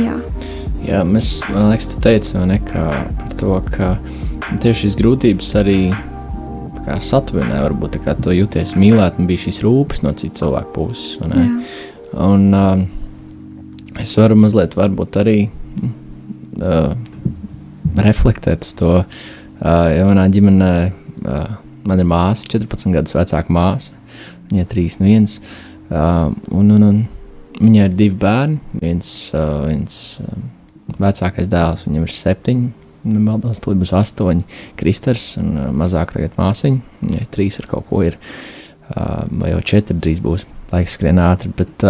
jā, Jā, mēs, man liekas, tu teici, ne, ka par to, ka tieši šīs grūtības arī tā kā satuvināja, varbūt tā kā tu jūties mīlēt, un bija šīs rūpes no citu cilvēku puses. jā. Un uh, es varu mazliet varbūt arī uh, reflektēt uz to, uh, jo manā ģimenē uh, man ir māsa, 14 gadus vecāka māsa, viņai ir 3 un 1. Uh, un, un, un viņai ir divi bērni, viens, uh, viens uh, vecākais dēls, viņam ir 7. Nemaldos, tad būs astoņi kristers un mazāk tagad māsiņa. Viņai trīs ar kaut ko ir, vai jau četri drīz būs. Laiks skrien ātri, bet,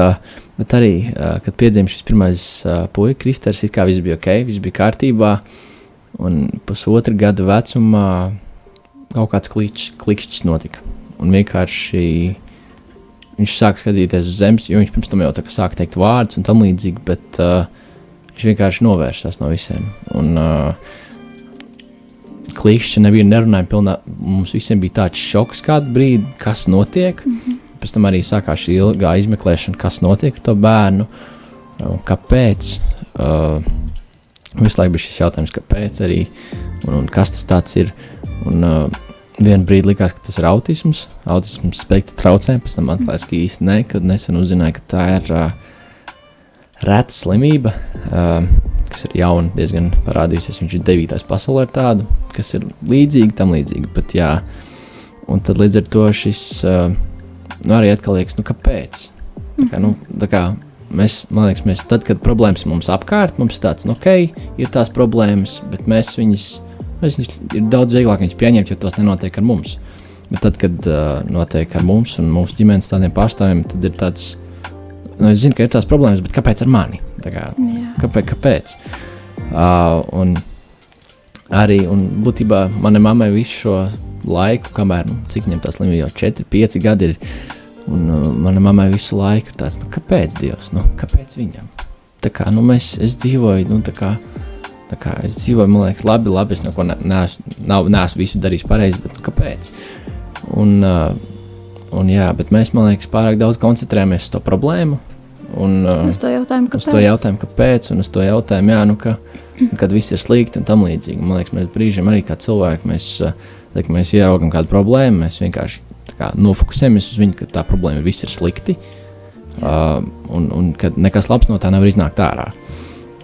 bet arī, kad piedzima šis pirmais puika, kristers, it kā viss bija ok, viss bija kārtībā. Un pusotra gada vecumā kaut kāds klikšķis, klikšķis notika. Un vienkārši viņš sāka skatīties uz zemes, jo viņš pirms tam jau tā kā sāka teikt vārdus un tam līdzīgi, bet uh, viņš vienkārši novērsās no visiem. Un, uh, Klikšķi nebija nerunājami pilnā. Mums visiem bija tāds šoks kādu brīdi, kas notiek. Mm -hmm. Pēc tam arī sākās šī ilgā izmeklēšana, kas notiek ar to bērnu kāpēc. Uh, visu laiku bija šis jautājums, kāpēc arī un, un kas tas ir. Un, uh, Vienu brīdi likās, ka tas ir autisms, autisms spektra traucējumi. Pēc tam atklājās, ka īsti ne, kad nesen uzzināju, ka tā ir uh, reta slimība, uh, kas ir jauna, diezgan parādījusies. Viņš ir devītais pasaulē ar tādu, kas ir līdzīga tam līdzīga. Bet, jā, un tad līdz ar to šis uh, nu, arī atkal liekas, nu, kāpēc? Tā kā, nu, tā kā mēs, man liekas, mēs tad, kad problēmas mums apkārt, mums ir tāds, nu, ok, ir tās problēmas, bet mēs viņus, mēs viņus ir daudz vieglāk viņus pieņemt, jo tas nenotiek ar mums. Bet tad, kad uh, notiek ar mums un mūsu ģimenes tādiem pārstāvjiem, tad ir tāds, nu, es zinu, ka ir tās problēmas, bet kāpēc ar mani? Kā, kāpēc? kāpēc? Uh, un arī, un būtībā manai mammai visu šo laiku, kamēr, nu, cik viņam tā slimība jau 4, 5 gadi ir, un uh, manai mammai visu laiku ir tāds, nu, kāpēc Dievs, nu, kāpēc viņam? Tā kā, nu, mēs, es dzīvoju, nu, tā kā, tā kā es dzīvoju, man liekas, labi, labi, es neko ne, neesmu, nav, neesmu visu darījis pareizi, bet nu, kāpēc? Un, uh, un jā, bet mēs, man liekas, pārāk daudz koncentrējamies uz to problēmu, un uh, Uz to jautājumu, kāpēc? uz to jautājumu, kāpēc, un uz to jautājumu, jā, nu, ka, kad viss ir slikti un tam līdzīgi. Man liekas, mēs brīžiem arī kā cilvēki, mēs, uh, liek, mēs ieraugam kādu problēmu, mēs vienkārši kā, nofokusējamies uz viņu, ka tā problēma ir, viss ir slikti, uh, un, un ka nekas labs no tā nevar iznākt ārā.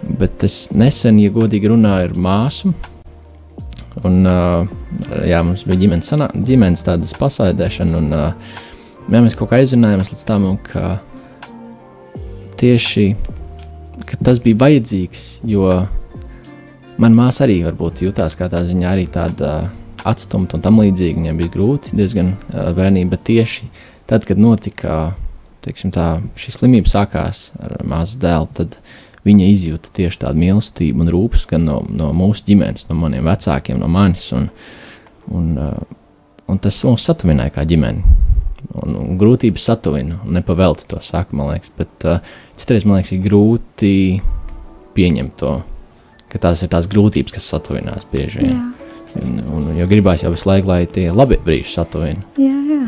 Bet es nesen, ja godīgi runāju ar māsu, un uh, jā, mums bija ģimenes, sanā, ģimenes tādas pasēdēšana, un uh, jā, mēs kaut kā aizrunājāmies līdz tam, ka tieši ka tas bija vajadzīgs, jo manā māsā arī varbūt jutās kā tā ziņā arī tāda atstumta un tam līdzīga. Viņam bija grūti diezgan uh, bērnība, bet tieši tad, kad notika teiksim, tā, šī slimība sākās ar māsu dēlu, tad viņa izjūta tieši tādu mīlestību un rūpes gan no, no mūsu ģimenes, no maniem vecākiem, no manis. Un, un, uh, un tas mūs satuvināja kā ģimeni. Un, un grūtības satuvina, nepavēlti to saka, man liekas. Bet uh, citreiz man liekas, ir grūti pieņemt to, ka tās ir tās grūtības, kas satuvinās bieži vien. Un, un, jo gribās jau visu laiku, lai tie labi brīži satuvina. jā, jā.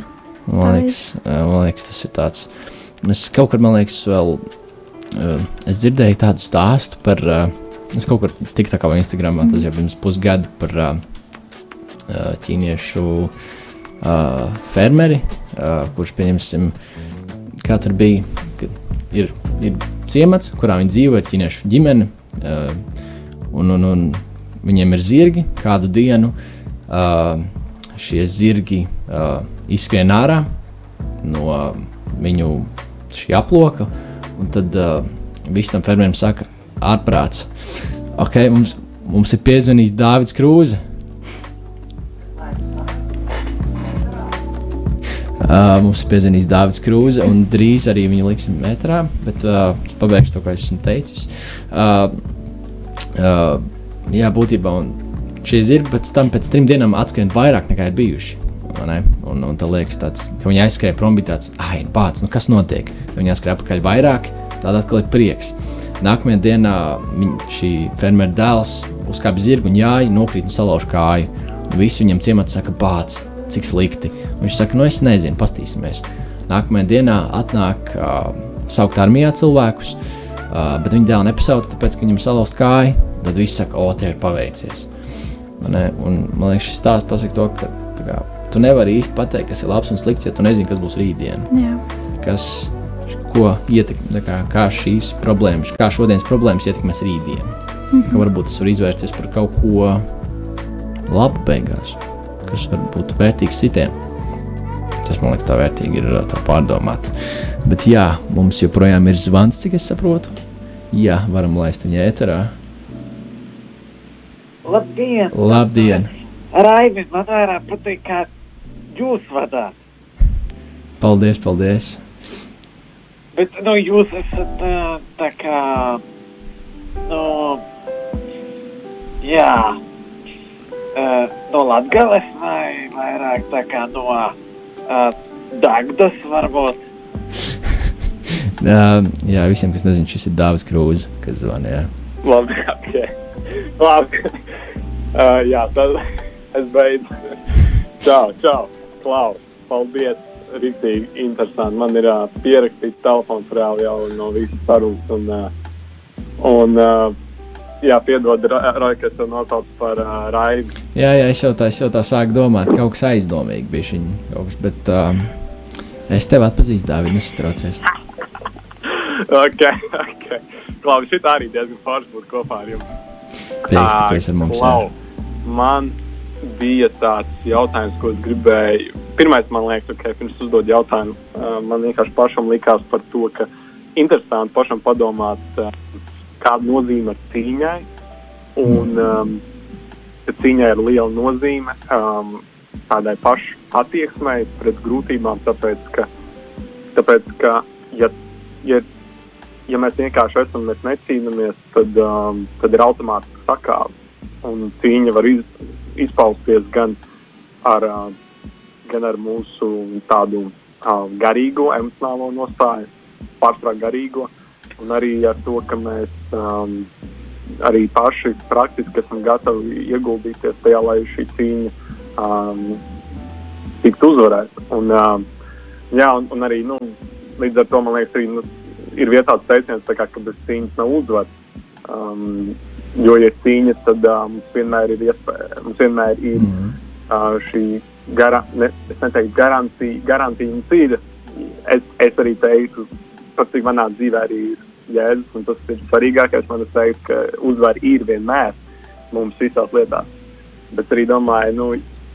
Man liekas, uh, man liekas, tas ir tāds. Es kaut kur, man liekas, vēl es dzirdēju tādu stāstu par. Uh, es kaut kur tik tā kā Instagramā, tas jau pirms pusgada par uh, uh, ķīniešu uh, fermeri, uh, kurš, pieņemsim, kā tur bija, kad ir, ir ciemats, kurā viņi dzīvo, ir ķīniešu ģimene, uh, un, un, un viņiem ir zirgi kādu dienu. Uh, šie zirgi uh, izskrien ārā no viņu aploka, un tad uh, visam fermerim saka, ārprāts. Ok, mums, mums ir piezvanījis Dārvids Krūze. Uh, mums ir piezvanījis Dārvids Krūze, un drīz arī viņu liksim metrā, bet uh, pabeigšu to, ko esmu teicis. Uh, uh, jā, būtībā un šie zirgi pēc tam, pēc trim dienām atskrien vairāk nekā ir bijuši. Un, un tā liekas, tāds, ka viņi aizskrēja prom, bija tāds, ah, pats, nu kas notiek? Viņi aizskrēja atpakaļ vairāk, tad atkal ir prieks. Nākamajā dienā viņ, šī fermera dēls uzkāpa zirgu un jāja, nokrīt un salauž kāju. Un visi viņam ciemats saka, pats, cik slikti. Un viņš saka, nu es nezinu, pastīsimies. Nākamajā dienā atnāk uh, saukt armijā cilvēkus, uh, bet viņi dēlu nepasauc, tāpēc, ka viņam salauzt kāju. Tad viss saka, o, tie ir paveicies. Un, man liekas, šis stāsts pasaka to, ka kā, tu nevari īsti pateikt, kas ir labs un slikts, ja tu nezini, kas būs rītdien. Jā, Kas, ko ietekmē, kā, kā šīs problēmas, kā šodienas problēmas ietekmēs rītdienu. Mm -hmm. Ka varbūt tas var izvērties par kaut ko labu beigās, kas var būt vērtīgs citiem. Tas man liekas, tā vērtīgi ir tā pārdomāt. Bet jā, mums joprojām ir zvans, cik es saprotu. Jā, varam laist viņu ēterā. Labdien! Labdien! Raivi, man vairāk patīk, kā jūs vadāt. Paldies, paldies! Bet, nu, jūs esat tā, tā kā, nu, jā, uh, no Latgales vai vairāk tā kā no uh, Dagdas varbūt. <laughs> Uh, jā, visiem, kas nezina, šis ir Dāvis Krūze, kas zvanīja. Labi, ok. Labi. Uh, jā, tad es beidzu. Čau, čau. Klau, paldies. Rīktīgi interesanti. Man ir uh, pierakstīts telefons reāli jau no visas sarunas. Un, uh, un uh, jā, piedod, Roja, ka es tev nosaucu par uh, Raidu. Jā, jā, es jau tā, es jau tā sāku domāt, ka kaut kas aizdomīgi bija šī kaut kas, bet um, es tevi atpazīstu, Dāvid, nesatraucies. <laughs> ok, ok. Klau, šī arī diezgan forši būt kopā ar jums. Prieks, ka tu esi ar mums. Klau, man bija tāds jautājums, ko es gribēju. Pirmais, man liekas, ka okay, pirms uzdot jautājumu, uh, man vienkārši pašam likās par to, ka interesanti pašam padomāt, uh, kāda nozīme ir cīņai. Un um, cīņai ir liela nozīme um, tādai pašai attieksmei pret grūtībām, tāpēc ka, tāpēc, ka ja, ja, ja mēs vienkārši esam, mēs necīnāmies, tad, um, tad ir automātiski sakāve. Un cīņa var iz, izpausties gan ar, gan ar mūsu tādu garīgo, emocionālo nostāju, pārsvarā garīgo, un arī ar to, ka mēs um, arī paši praktiski esam gatavi ieguldīties tajā, lai šī cīņa um, tiktu uzvarēta. Un, um, jā, un, un arī nu, līdz ar to man liekas, arī, nu, ir vietā teiciens, kā, ka bez cīņas nav uzvaras. Um, jo, ja ir cīņa, tad uh, mums vienmēr ir iespēja, mums vienmēr ir mm -hmm. uh, šī gara, ne, es neteiktu garantija, garantija un cīņa. Es, es arī teiktu, pat cik manā dzīvē arī ir jēdzas, un tas ir svarīgākais. Man ir teikt, ka uzvara ir vienmēr mums visās lietās. Bet arī domāju, nu,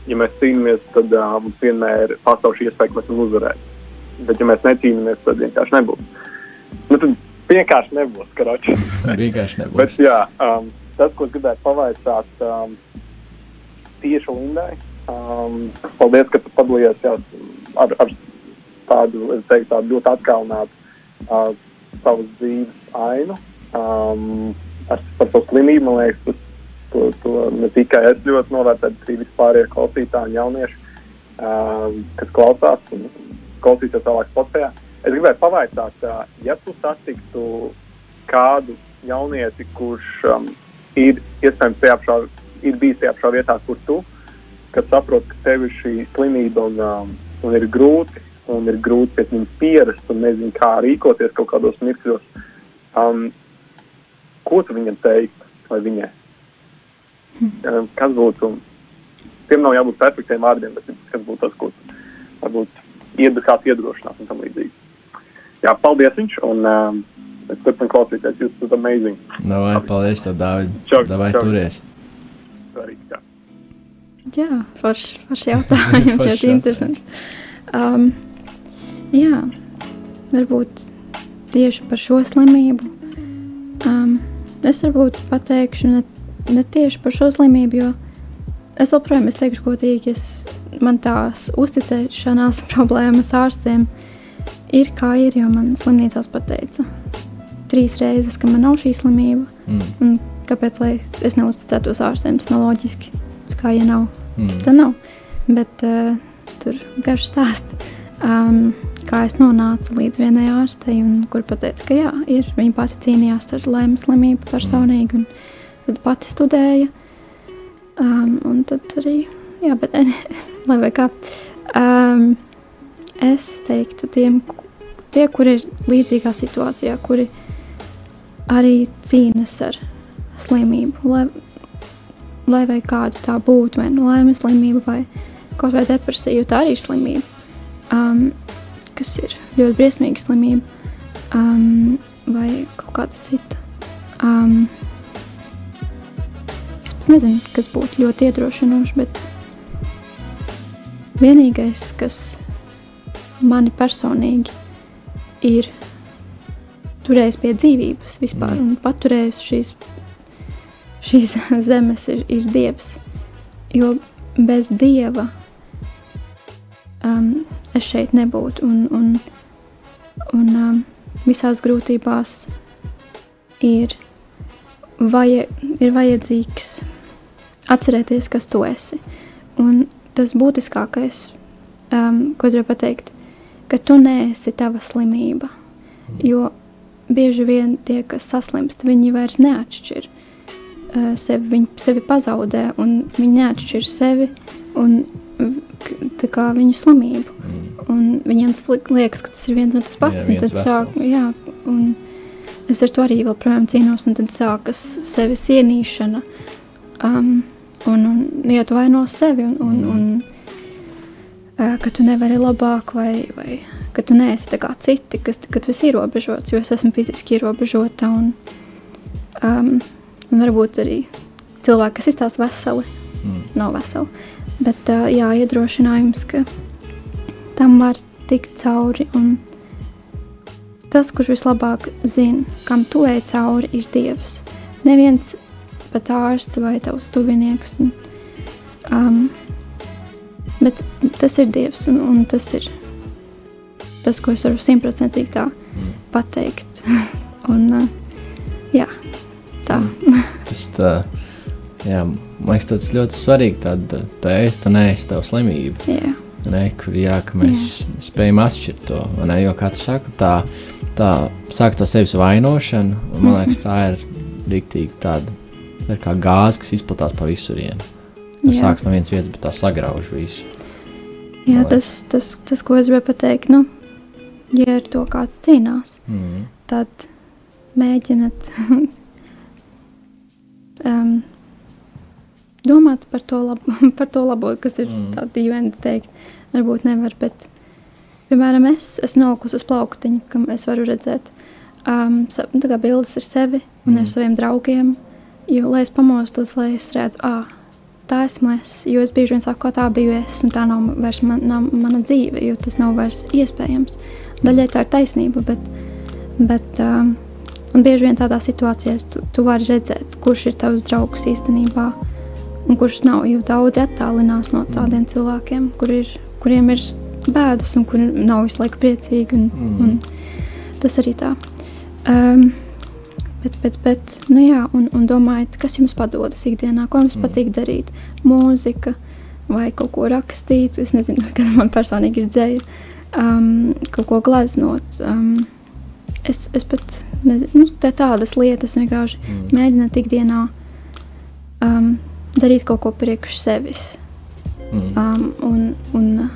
ja mēs cīnāmies, tad uh, mums vienmēr pastāv šī iespēja, ka mēs varam uzvarēt. Bet, ja mēs necīnāmies, tad vienkārši nebūs. Nu, tad vienkārši nebūs. <laughs> vienkārši nebūs. Bet, jā, um, tas, ko gribētu pavaicāt um, tieši Lindai, um, paldies, ka tu padalījies jā, ar, ar tādu, es teiktu, tādu ļoti atkalnātu uh, savas dzīves ainu. Um, ar, par to slimību, man liekas, tas, to, to ne tikai es ļoti novērtēju, bet arī vispārējie klausītāji un jaunieši, um, kas klausās un klausīsies tālāk Spotify. Es gribēju pavaicāt, ja tu satiktu kādu jaunieti, kurš um, ir iespējams tajā pašā, ir bijis tajā pašā vietā, kur tu, kad saprot, ka tev ir šī slimība un, um, un ir grūti un ir grūti pēc viņas pierast un nezinu, kā rīkoties kaut kādos mirkļos. Um, ko tu viņam teikt vai viņai? Um, kas būtu? Tiem nav jābūt perfektiem vārdiem, bet kas būtu tas, ko varbūt iedod kāds iedrošināt un tam līdzīgi. Jā, paldies viņš, un um, es turpinu klausīties, jūs esat amazing. Davai, paldies tev, Dāvid. Čau, Davai, čau. turies. Jā. Forši, forši jautājums, <laughs> ļoti interesants. Um, Jā, varbūt tieši par šo slimību. Um, es varbūt pateikšu ne, ne tieši par šo slimību, jo es joprojām es teikšu godīgi, es, man tās uzticēšanās <laughs> problēmas ārstiem ir kā ir, jo man slimnīcās pateica trīs reizes, ka man nav šī slimība. Mm. Kāpēc es neuzticētos ārstiem? Tas nav loģiski. Kā ja nav, mm. tad nav. Bet uh, tur garš stāsts. Um, kā es nonācu līdz vienai ārstei, kur pateica, ka jā, ir. Viņa pati cīnījās ar laimes slimību personīgi, un tad pati studēja. Um, un tad arī, jā, bet <laughs> lai vai kā, um, es teiktu tiem, tie, kuri ir līdzīgā situācijā, kuri arī cīnas ar slimību, lai, lai vai kāda tā būtu, vai nu laimes slimība, vai kaut vai depresija, jo tā arī ir slimība. Um, kas ir ļoti briesmīga slimība, um, vai kaut kāda cita. Um, nezinu, kas būtu ļoti iedrošinoši, bet vienīgais, kas mani personīgi ir turējis pie dzīvības vispār mm. un paturējis šīs, šīs <laughs> zemes, ir, ir Dievs. Jo bez Dieva um, es šeit nebūtu. Un, un, un um, visās grūtībās ir, vaja, ir vajadzīgs atcerēties, kas tu esi. Un tas būtiskākais, um, ko es varu pateikt, ka tu neesi tava slimība. Jo bieži vien tie, kas saslimst, viņi vairs neatšķir uh, sevi, viņi sevi pazaudē, un viņi neatšķir sevi un viņu slimību. Mm. Un viņiem liekas, ka tas ir viens un tas pats. Jā, un tad sāk, jā, un es ar to arī joprojām cīnos, un tad sākas sevis ienīšana. Um, un, un ja tu vaino sevi, un, un, mm. un ka tu nevari labāk, vai, vai ka tu neesi tā kā citi, kas, ka tu esi ierobežots, jo es esmu fiziski ierobežota. Un, um, un varbūt arī cilvēki, kas izstāsta veseli, mm. nav veseli. Bet uh, jā, iedrošinājums, ka tam var tikt cauri. Un tas, kurš vislabāk zina, kam tu ej cauri, ir Dievs. Neviens pat ārsts vai tavs tuvinieks. Un, um, bet tas ir Dievs, un, un tas ir tas, ko es varu simtprocentīgi tā mm. pateikt. <laughs> un, jā, tā. tas tā Jā, man liekas, tas ļoti svarīgi. Tad tā ēst un ēst tavu slimību. Jā, Ne, kur jā, ka mēs jā. spējam atšķirt to. Ne, jo, kā tu saki, tā, tā sāk tā sevis vainošana. Man <laughs> liekas, tā ir rīktīgi tāda tā ir kā gāze, kas izplatās pa visurienu. Tas sākas no vienas vietas, bet tā sagrauž visu. jā Lai- tas, tas, tas, ko es gribēju pateikt, nu, ja ar to kāds cīnās, Mm. tad mēģiniet <laughs> um, domāt par to, lab, <laughs> par to labo, kas ir Mm. tāds dīvaini teikt. Varbūt nevar, bet, piemēram, es esmu nolikusi uz plauktiņa, kam es varu redzēt um, nu, bildes ar sevi un. Mm. ar saviem draugiem. Jo, lai es pamostos, lai es redzu, ah, tā esmu es. Jo es bieži vien saku, ka tā biju es, un tā nav vairs man, nav mana dzīve, jo tas nav vairs iespējams. Daļai tā ir taisnība, bet, bet um, bieži vien tādā situācijā tu, tu vari redzēt, kurš ir tavs draugs īstenībā. Un kurš nav, jo daudzi attālinās no tādiem cilvēkiem, kur ir, kuriem ir bēdas un kuri nav visu laiku priecīgi. Un, mm. un tas arī tā. Um, bet, bet, bet, nu jā, un, un domājiet, kas jums padodas ikdienā, ko jums Mm. patīk darīt? Mūzika vai kaut ko rakstīt, es nezinu, <laughs> kas man personīgi ir dzēja, um, kaut ko gleznot. Um, es, es pat nezinu, nu, tā tādas lietas vienkārši Mm. mēģināt ikdienā um, darīt kaut ko priekš sevis. Mm. Um, un, un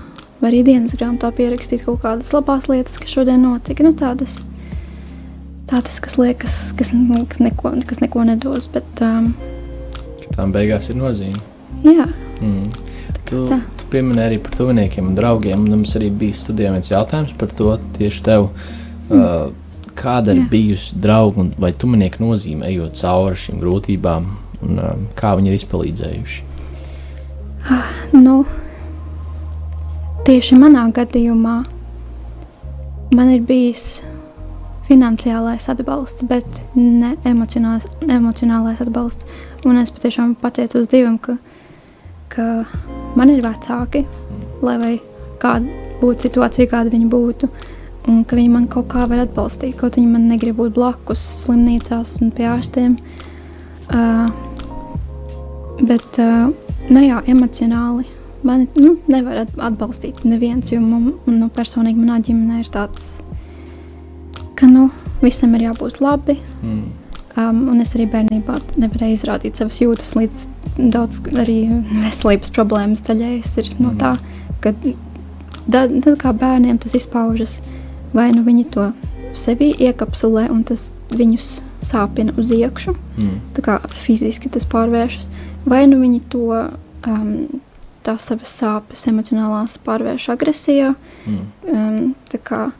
arī dienas grāmatā pierakstīt kaut kādas labās lietas, kas šodien notika. Nu, tādas, tādas, kas liekas, kas, kas, neko, kas neko nedos. Bet, um, Tām beigās ir nozīme. jā, Mm. Tu, tā. tu pieminēji arī par tuviniekiem un draugiem. un Mums arī bija studijā viens jautājums par to tieši tev. Uh, kāda ir bijusi draugu un vai tuvinieku nozīme, ejot cauri šīm grūtībām, un uh, kā viņi ir izpalīdzējuši? nu, tieši manā gadījumā man ir bijis finansiālais atbalsts, bet ne emocionālais, atbalsts. Un es patiešām pateicos Dievam, ka, ka man ir vecāki, lai kāda būtu situācija, kāda viņi būtu. Un ka viņi man kaut kā var atbalstīt, kaut viņi man negrib būt blakus slimnīcās un pie ārstiem. Uh, bet, uh, nu jā, emocionāli man nu, nevar at- atbalstīt neviens, jo man, nu, personīgi manā ģimenē ir tāds, ka nu, visam ir jābūt labi. Mm. Um, un es arī bērnībā nevarēju izrādīt savas jūtas, līdz daudz arī veselības problēmas daļējas ir no tā, ka da, tad kā bērniem tas izpaužas, vai nu viņi to sevi iekapsulē un tas viņus sāpina uz iekšu, Mm. tā kā fiziski tas pārvēršas, vai nu viņi to um, tās savas sāpes emocionālās pārvērš agresijā. Mm. Um, tā kā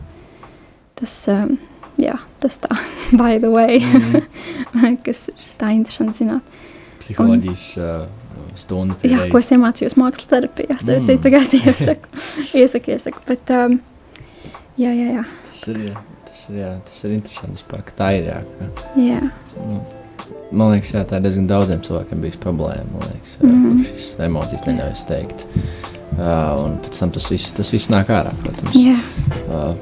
tas, um, jā, tas tā, <laughs> by the way, Mm. <laughs> kas ir tā interesanti zināt. Psiholoģijas uh, stunda. pie Jā, ko reizes. es iemācījos mākslas terapijā, starp Mm. tagad es <laughs> iesaku, iesaku, iesaku, bet um, jā, jā, jā, Tas ir, jā, tas ir, jā, tas ir interesanti vispār, ka tā ir. Jā, ka, jā, nu, man liekas, jā, tā ir diezgan daudziem cilvēkiem bijusi problēma. Man liekas, mm. Kur šīs emocijas neļauj izteikt. Uh, un pēc tam tas viss, tas viss nāk ārā, protams. jā, Uh,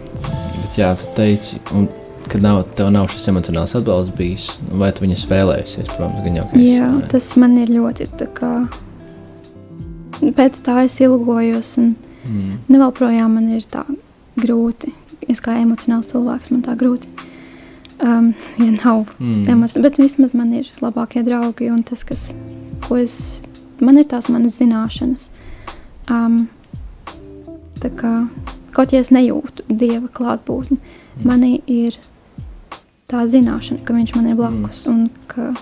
bet, jā, tu teici, un, ka nav, tev nav šis emocionāls atbalsts bijis, nu, vai tu viņus vēlējusies, protams, gan jau esi, jā, ne? tas man ir ļoti tā kā, pēc tā es ilgojos un Mm. Nu, vēl projām man ir tā grūti. Es kā emocionāls cilvēks, man tā grūti. Um, ja nav Mm. emocijas, bet vismaz man ir labākie draugi un tas, kas, ko es, man ir tās manas zināšanas. Um, tā kā kaut ja es nejūtu dieva klātbūtni, Mm. man ir tā zināšana, ka viņš man ir blakus un ka,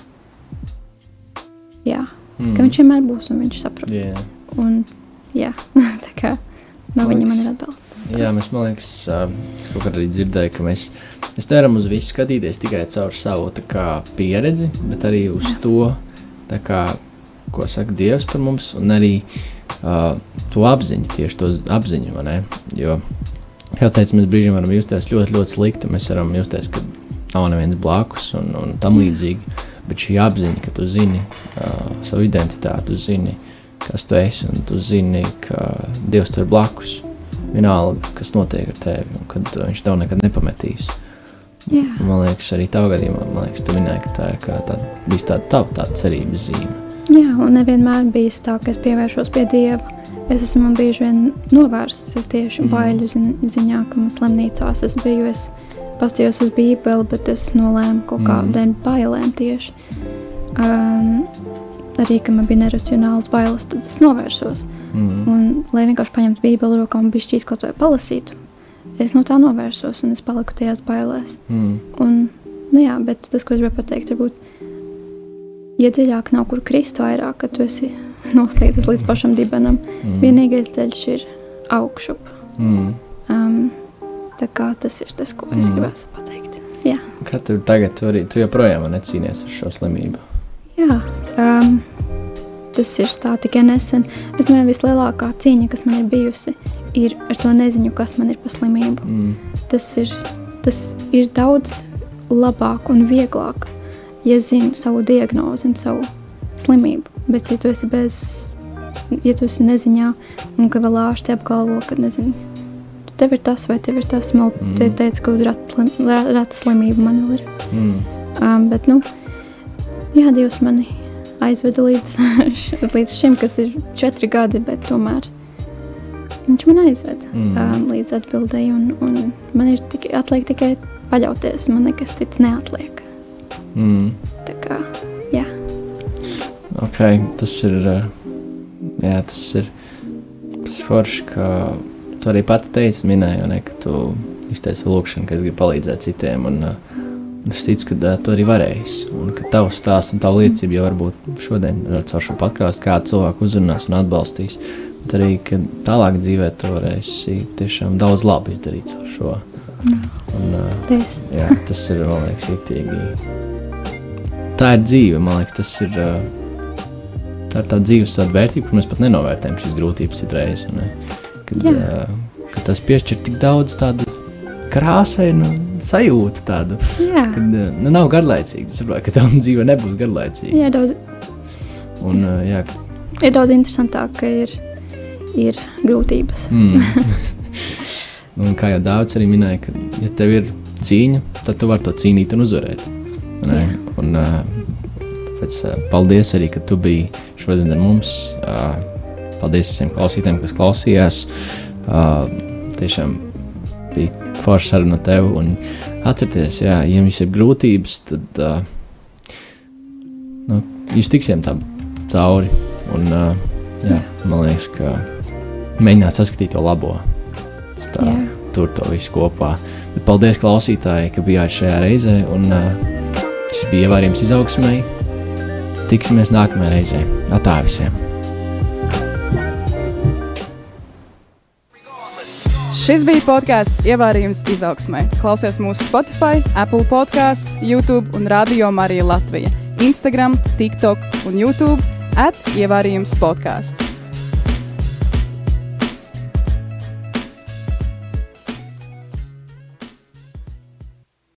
jā, Mm. ka viņš vienmēr būs un viņš saprot. Jā. Un, jā, <laughs> tā kā no Man viņa man liekas- ir atbalsts. Jā, mēs, man liekas, es kaut kādā arī dzirdēju, ka mēs, mēs nevaram uz visu skatīties tikai caur savu kā, pieredzi, bet arī uz to, tā kā, ko saka Dievs par mums, un arī uh, to apziņu, tieši to apziņu. Jo, kā jau teicu, mēs brīžiem varam justies ļoti, ļoti slikti. Mēs varam justies, ka nav neviens blakus un, un tam līdzīgi. Bet šī apziņa, ka tu zini uh, savu identitāti, tu zini, kas tu esi, un tu zini, ka Dievs ir blakus vienalga, kas notiek ar tevi, un kad uh, viņš tev nekad nepametīs. Un Man liekas, arī tavā gadījumā, man liekas, tu minēji, ka tā ir tāda, bijis tāda tava tāda cerības zīme. Jā, un nevienmēr bijis tā, ka es pievēršos pie Dieva. Es esmu bieži vien novērsusies tieši Mm. baiļu zi- ziņā, ka man slimnīcās es biju. Es pastījos uz Bībeli, bet es nolēmu kaut Mm. kādiem bailēm tieši. Um, arī, ka man bija neracionāls bailes, tad es novērsos. Mm. Un, lai vienkārši paņemtu Bībeli rokā un bišķīt kaut vai palasītu, es no tā novērsos un es paliku tajās bailēs. Mm. Un, nu jā, bet tas, ko es gribēju pateikt, varbūt iedziļāk nav kur krist vairāk, ka tu esi <laughs> noslīdis līdz pašam dibenam. Mm. Vienīgais ceļš ir augšup. Mm. Um, tā kā tas ir tas, ko es Mm. gribēju pateikt. Jā, Kā tu tagad tu arī, tu joprojām necīnies ar šo slimību? jā um, tas ir tā tikai nesen. Es domāju, vislielākā cīņa, kas man ir bijusi, ir ar to neziņu, kas man ir pa slimību. Mm. tas ir, tas ir daudz labāk un vieglāk, ja zini savu diagnozi un savu slimību. Bet, ja tu esi bez, ja tu esi neziņā, un ka vēl ārsti apgalvo, ka nezinu, tev ir tas vai tev ir tas, man Mm. te teica, ka rata, slim- ra- rata slimība man vēl ir. Mm. Um, bet, nu, jā, Dievs mani aizveda līdz, <laughs> līdz šim, kas ir četri gadi, bet tomēr viņš man aizveda Mm. um, līdz atbildēji, un, un man ir tikai, atliek tikai paļauties, man nekas cits neatliek. Mm. Tā kā, jā, Okay, tas ir. uh, Jā, tas ir. Tas ir forši, ka tu arī pati teici, minēji, ne, ka tu izteici lūgšanu, ka es gribu palīdzēt citiem. Un, uh, un es ticu, ka uh, tu arī varēsi. Un ka tavs stāsts un tava liecība jau varbūt šodien caur šo podkāstu kādu cilvēku uzrunās un atbalstīs. Bet arī, ka tālāk dzīvē tu varēsi tiešām daudz labu izdarīt ar šo. Un, uh. Jā, tas ir man liekas, rīktīgi. Tā ir dzīve, man liekas, tas ir. Tā ir tā dzīves tāda vērtība, ka mēs pat nenovērtējam šīs grūtības citreiz. ne, Kad, ā, kad tas piešķir tik daudz tādu krāsainu sajūtu, tādu, Jā, kad ā, nu, nav garlaicīgi. Es saprotu, ka tā <laughs> dzīve nebūs garlaicīga. jā daudz, Un, ā, jā, ir daudz interesantāk, ka ir, ir grūtības. mm. <laughs> un kā jau Dārvids arī minēja, ka, ja tev ir cīņa, tad tu vari to cīnīt un uzvarēt. Un, tāpēc paldies arī, ka tu biji šodien ar mums. Paldies visiem klausītājiem, kas klausījās. Tiešām bija forša saruna ar tevi. Un atcerieties, jā, ja jums ir grūtības, tad nu, jūs tiksiet tam cauri. Un, jā, man liekas, ka mēģināt saskatīt to labo. Tā, tur to visu kopā. Bet paldies, klausītāji, ka bijāt šajā reizē. Un, uh, šis bija ievārījums izaugsmēji. Tiksimies nākamajā reizē. Atā visiem! Šis bija podkāsts Ievārījums izaugsmē. Klausies mūsu Spotify, Apple podkāsts, YouTube un Radio Marija Latvija. Instagram, TikTok un YouTube at Ievārījums podkāsts.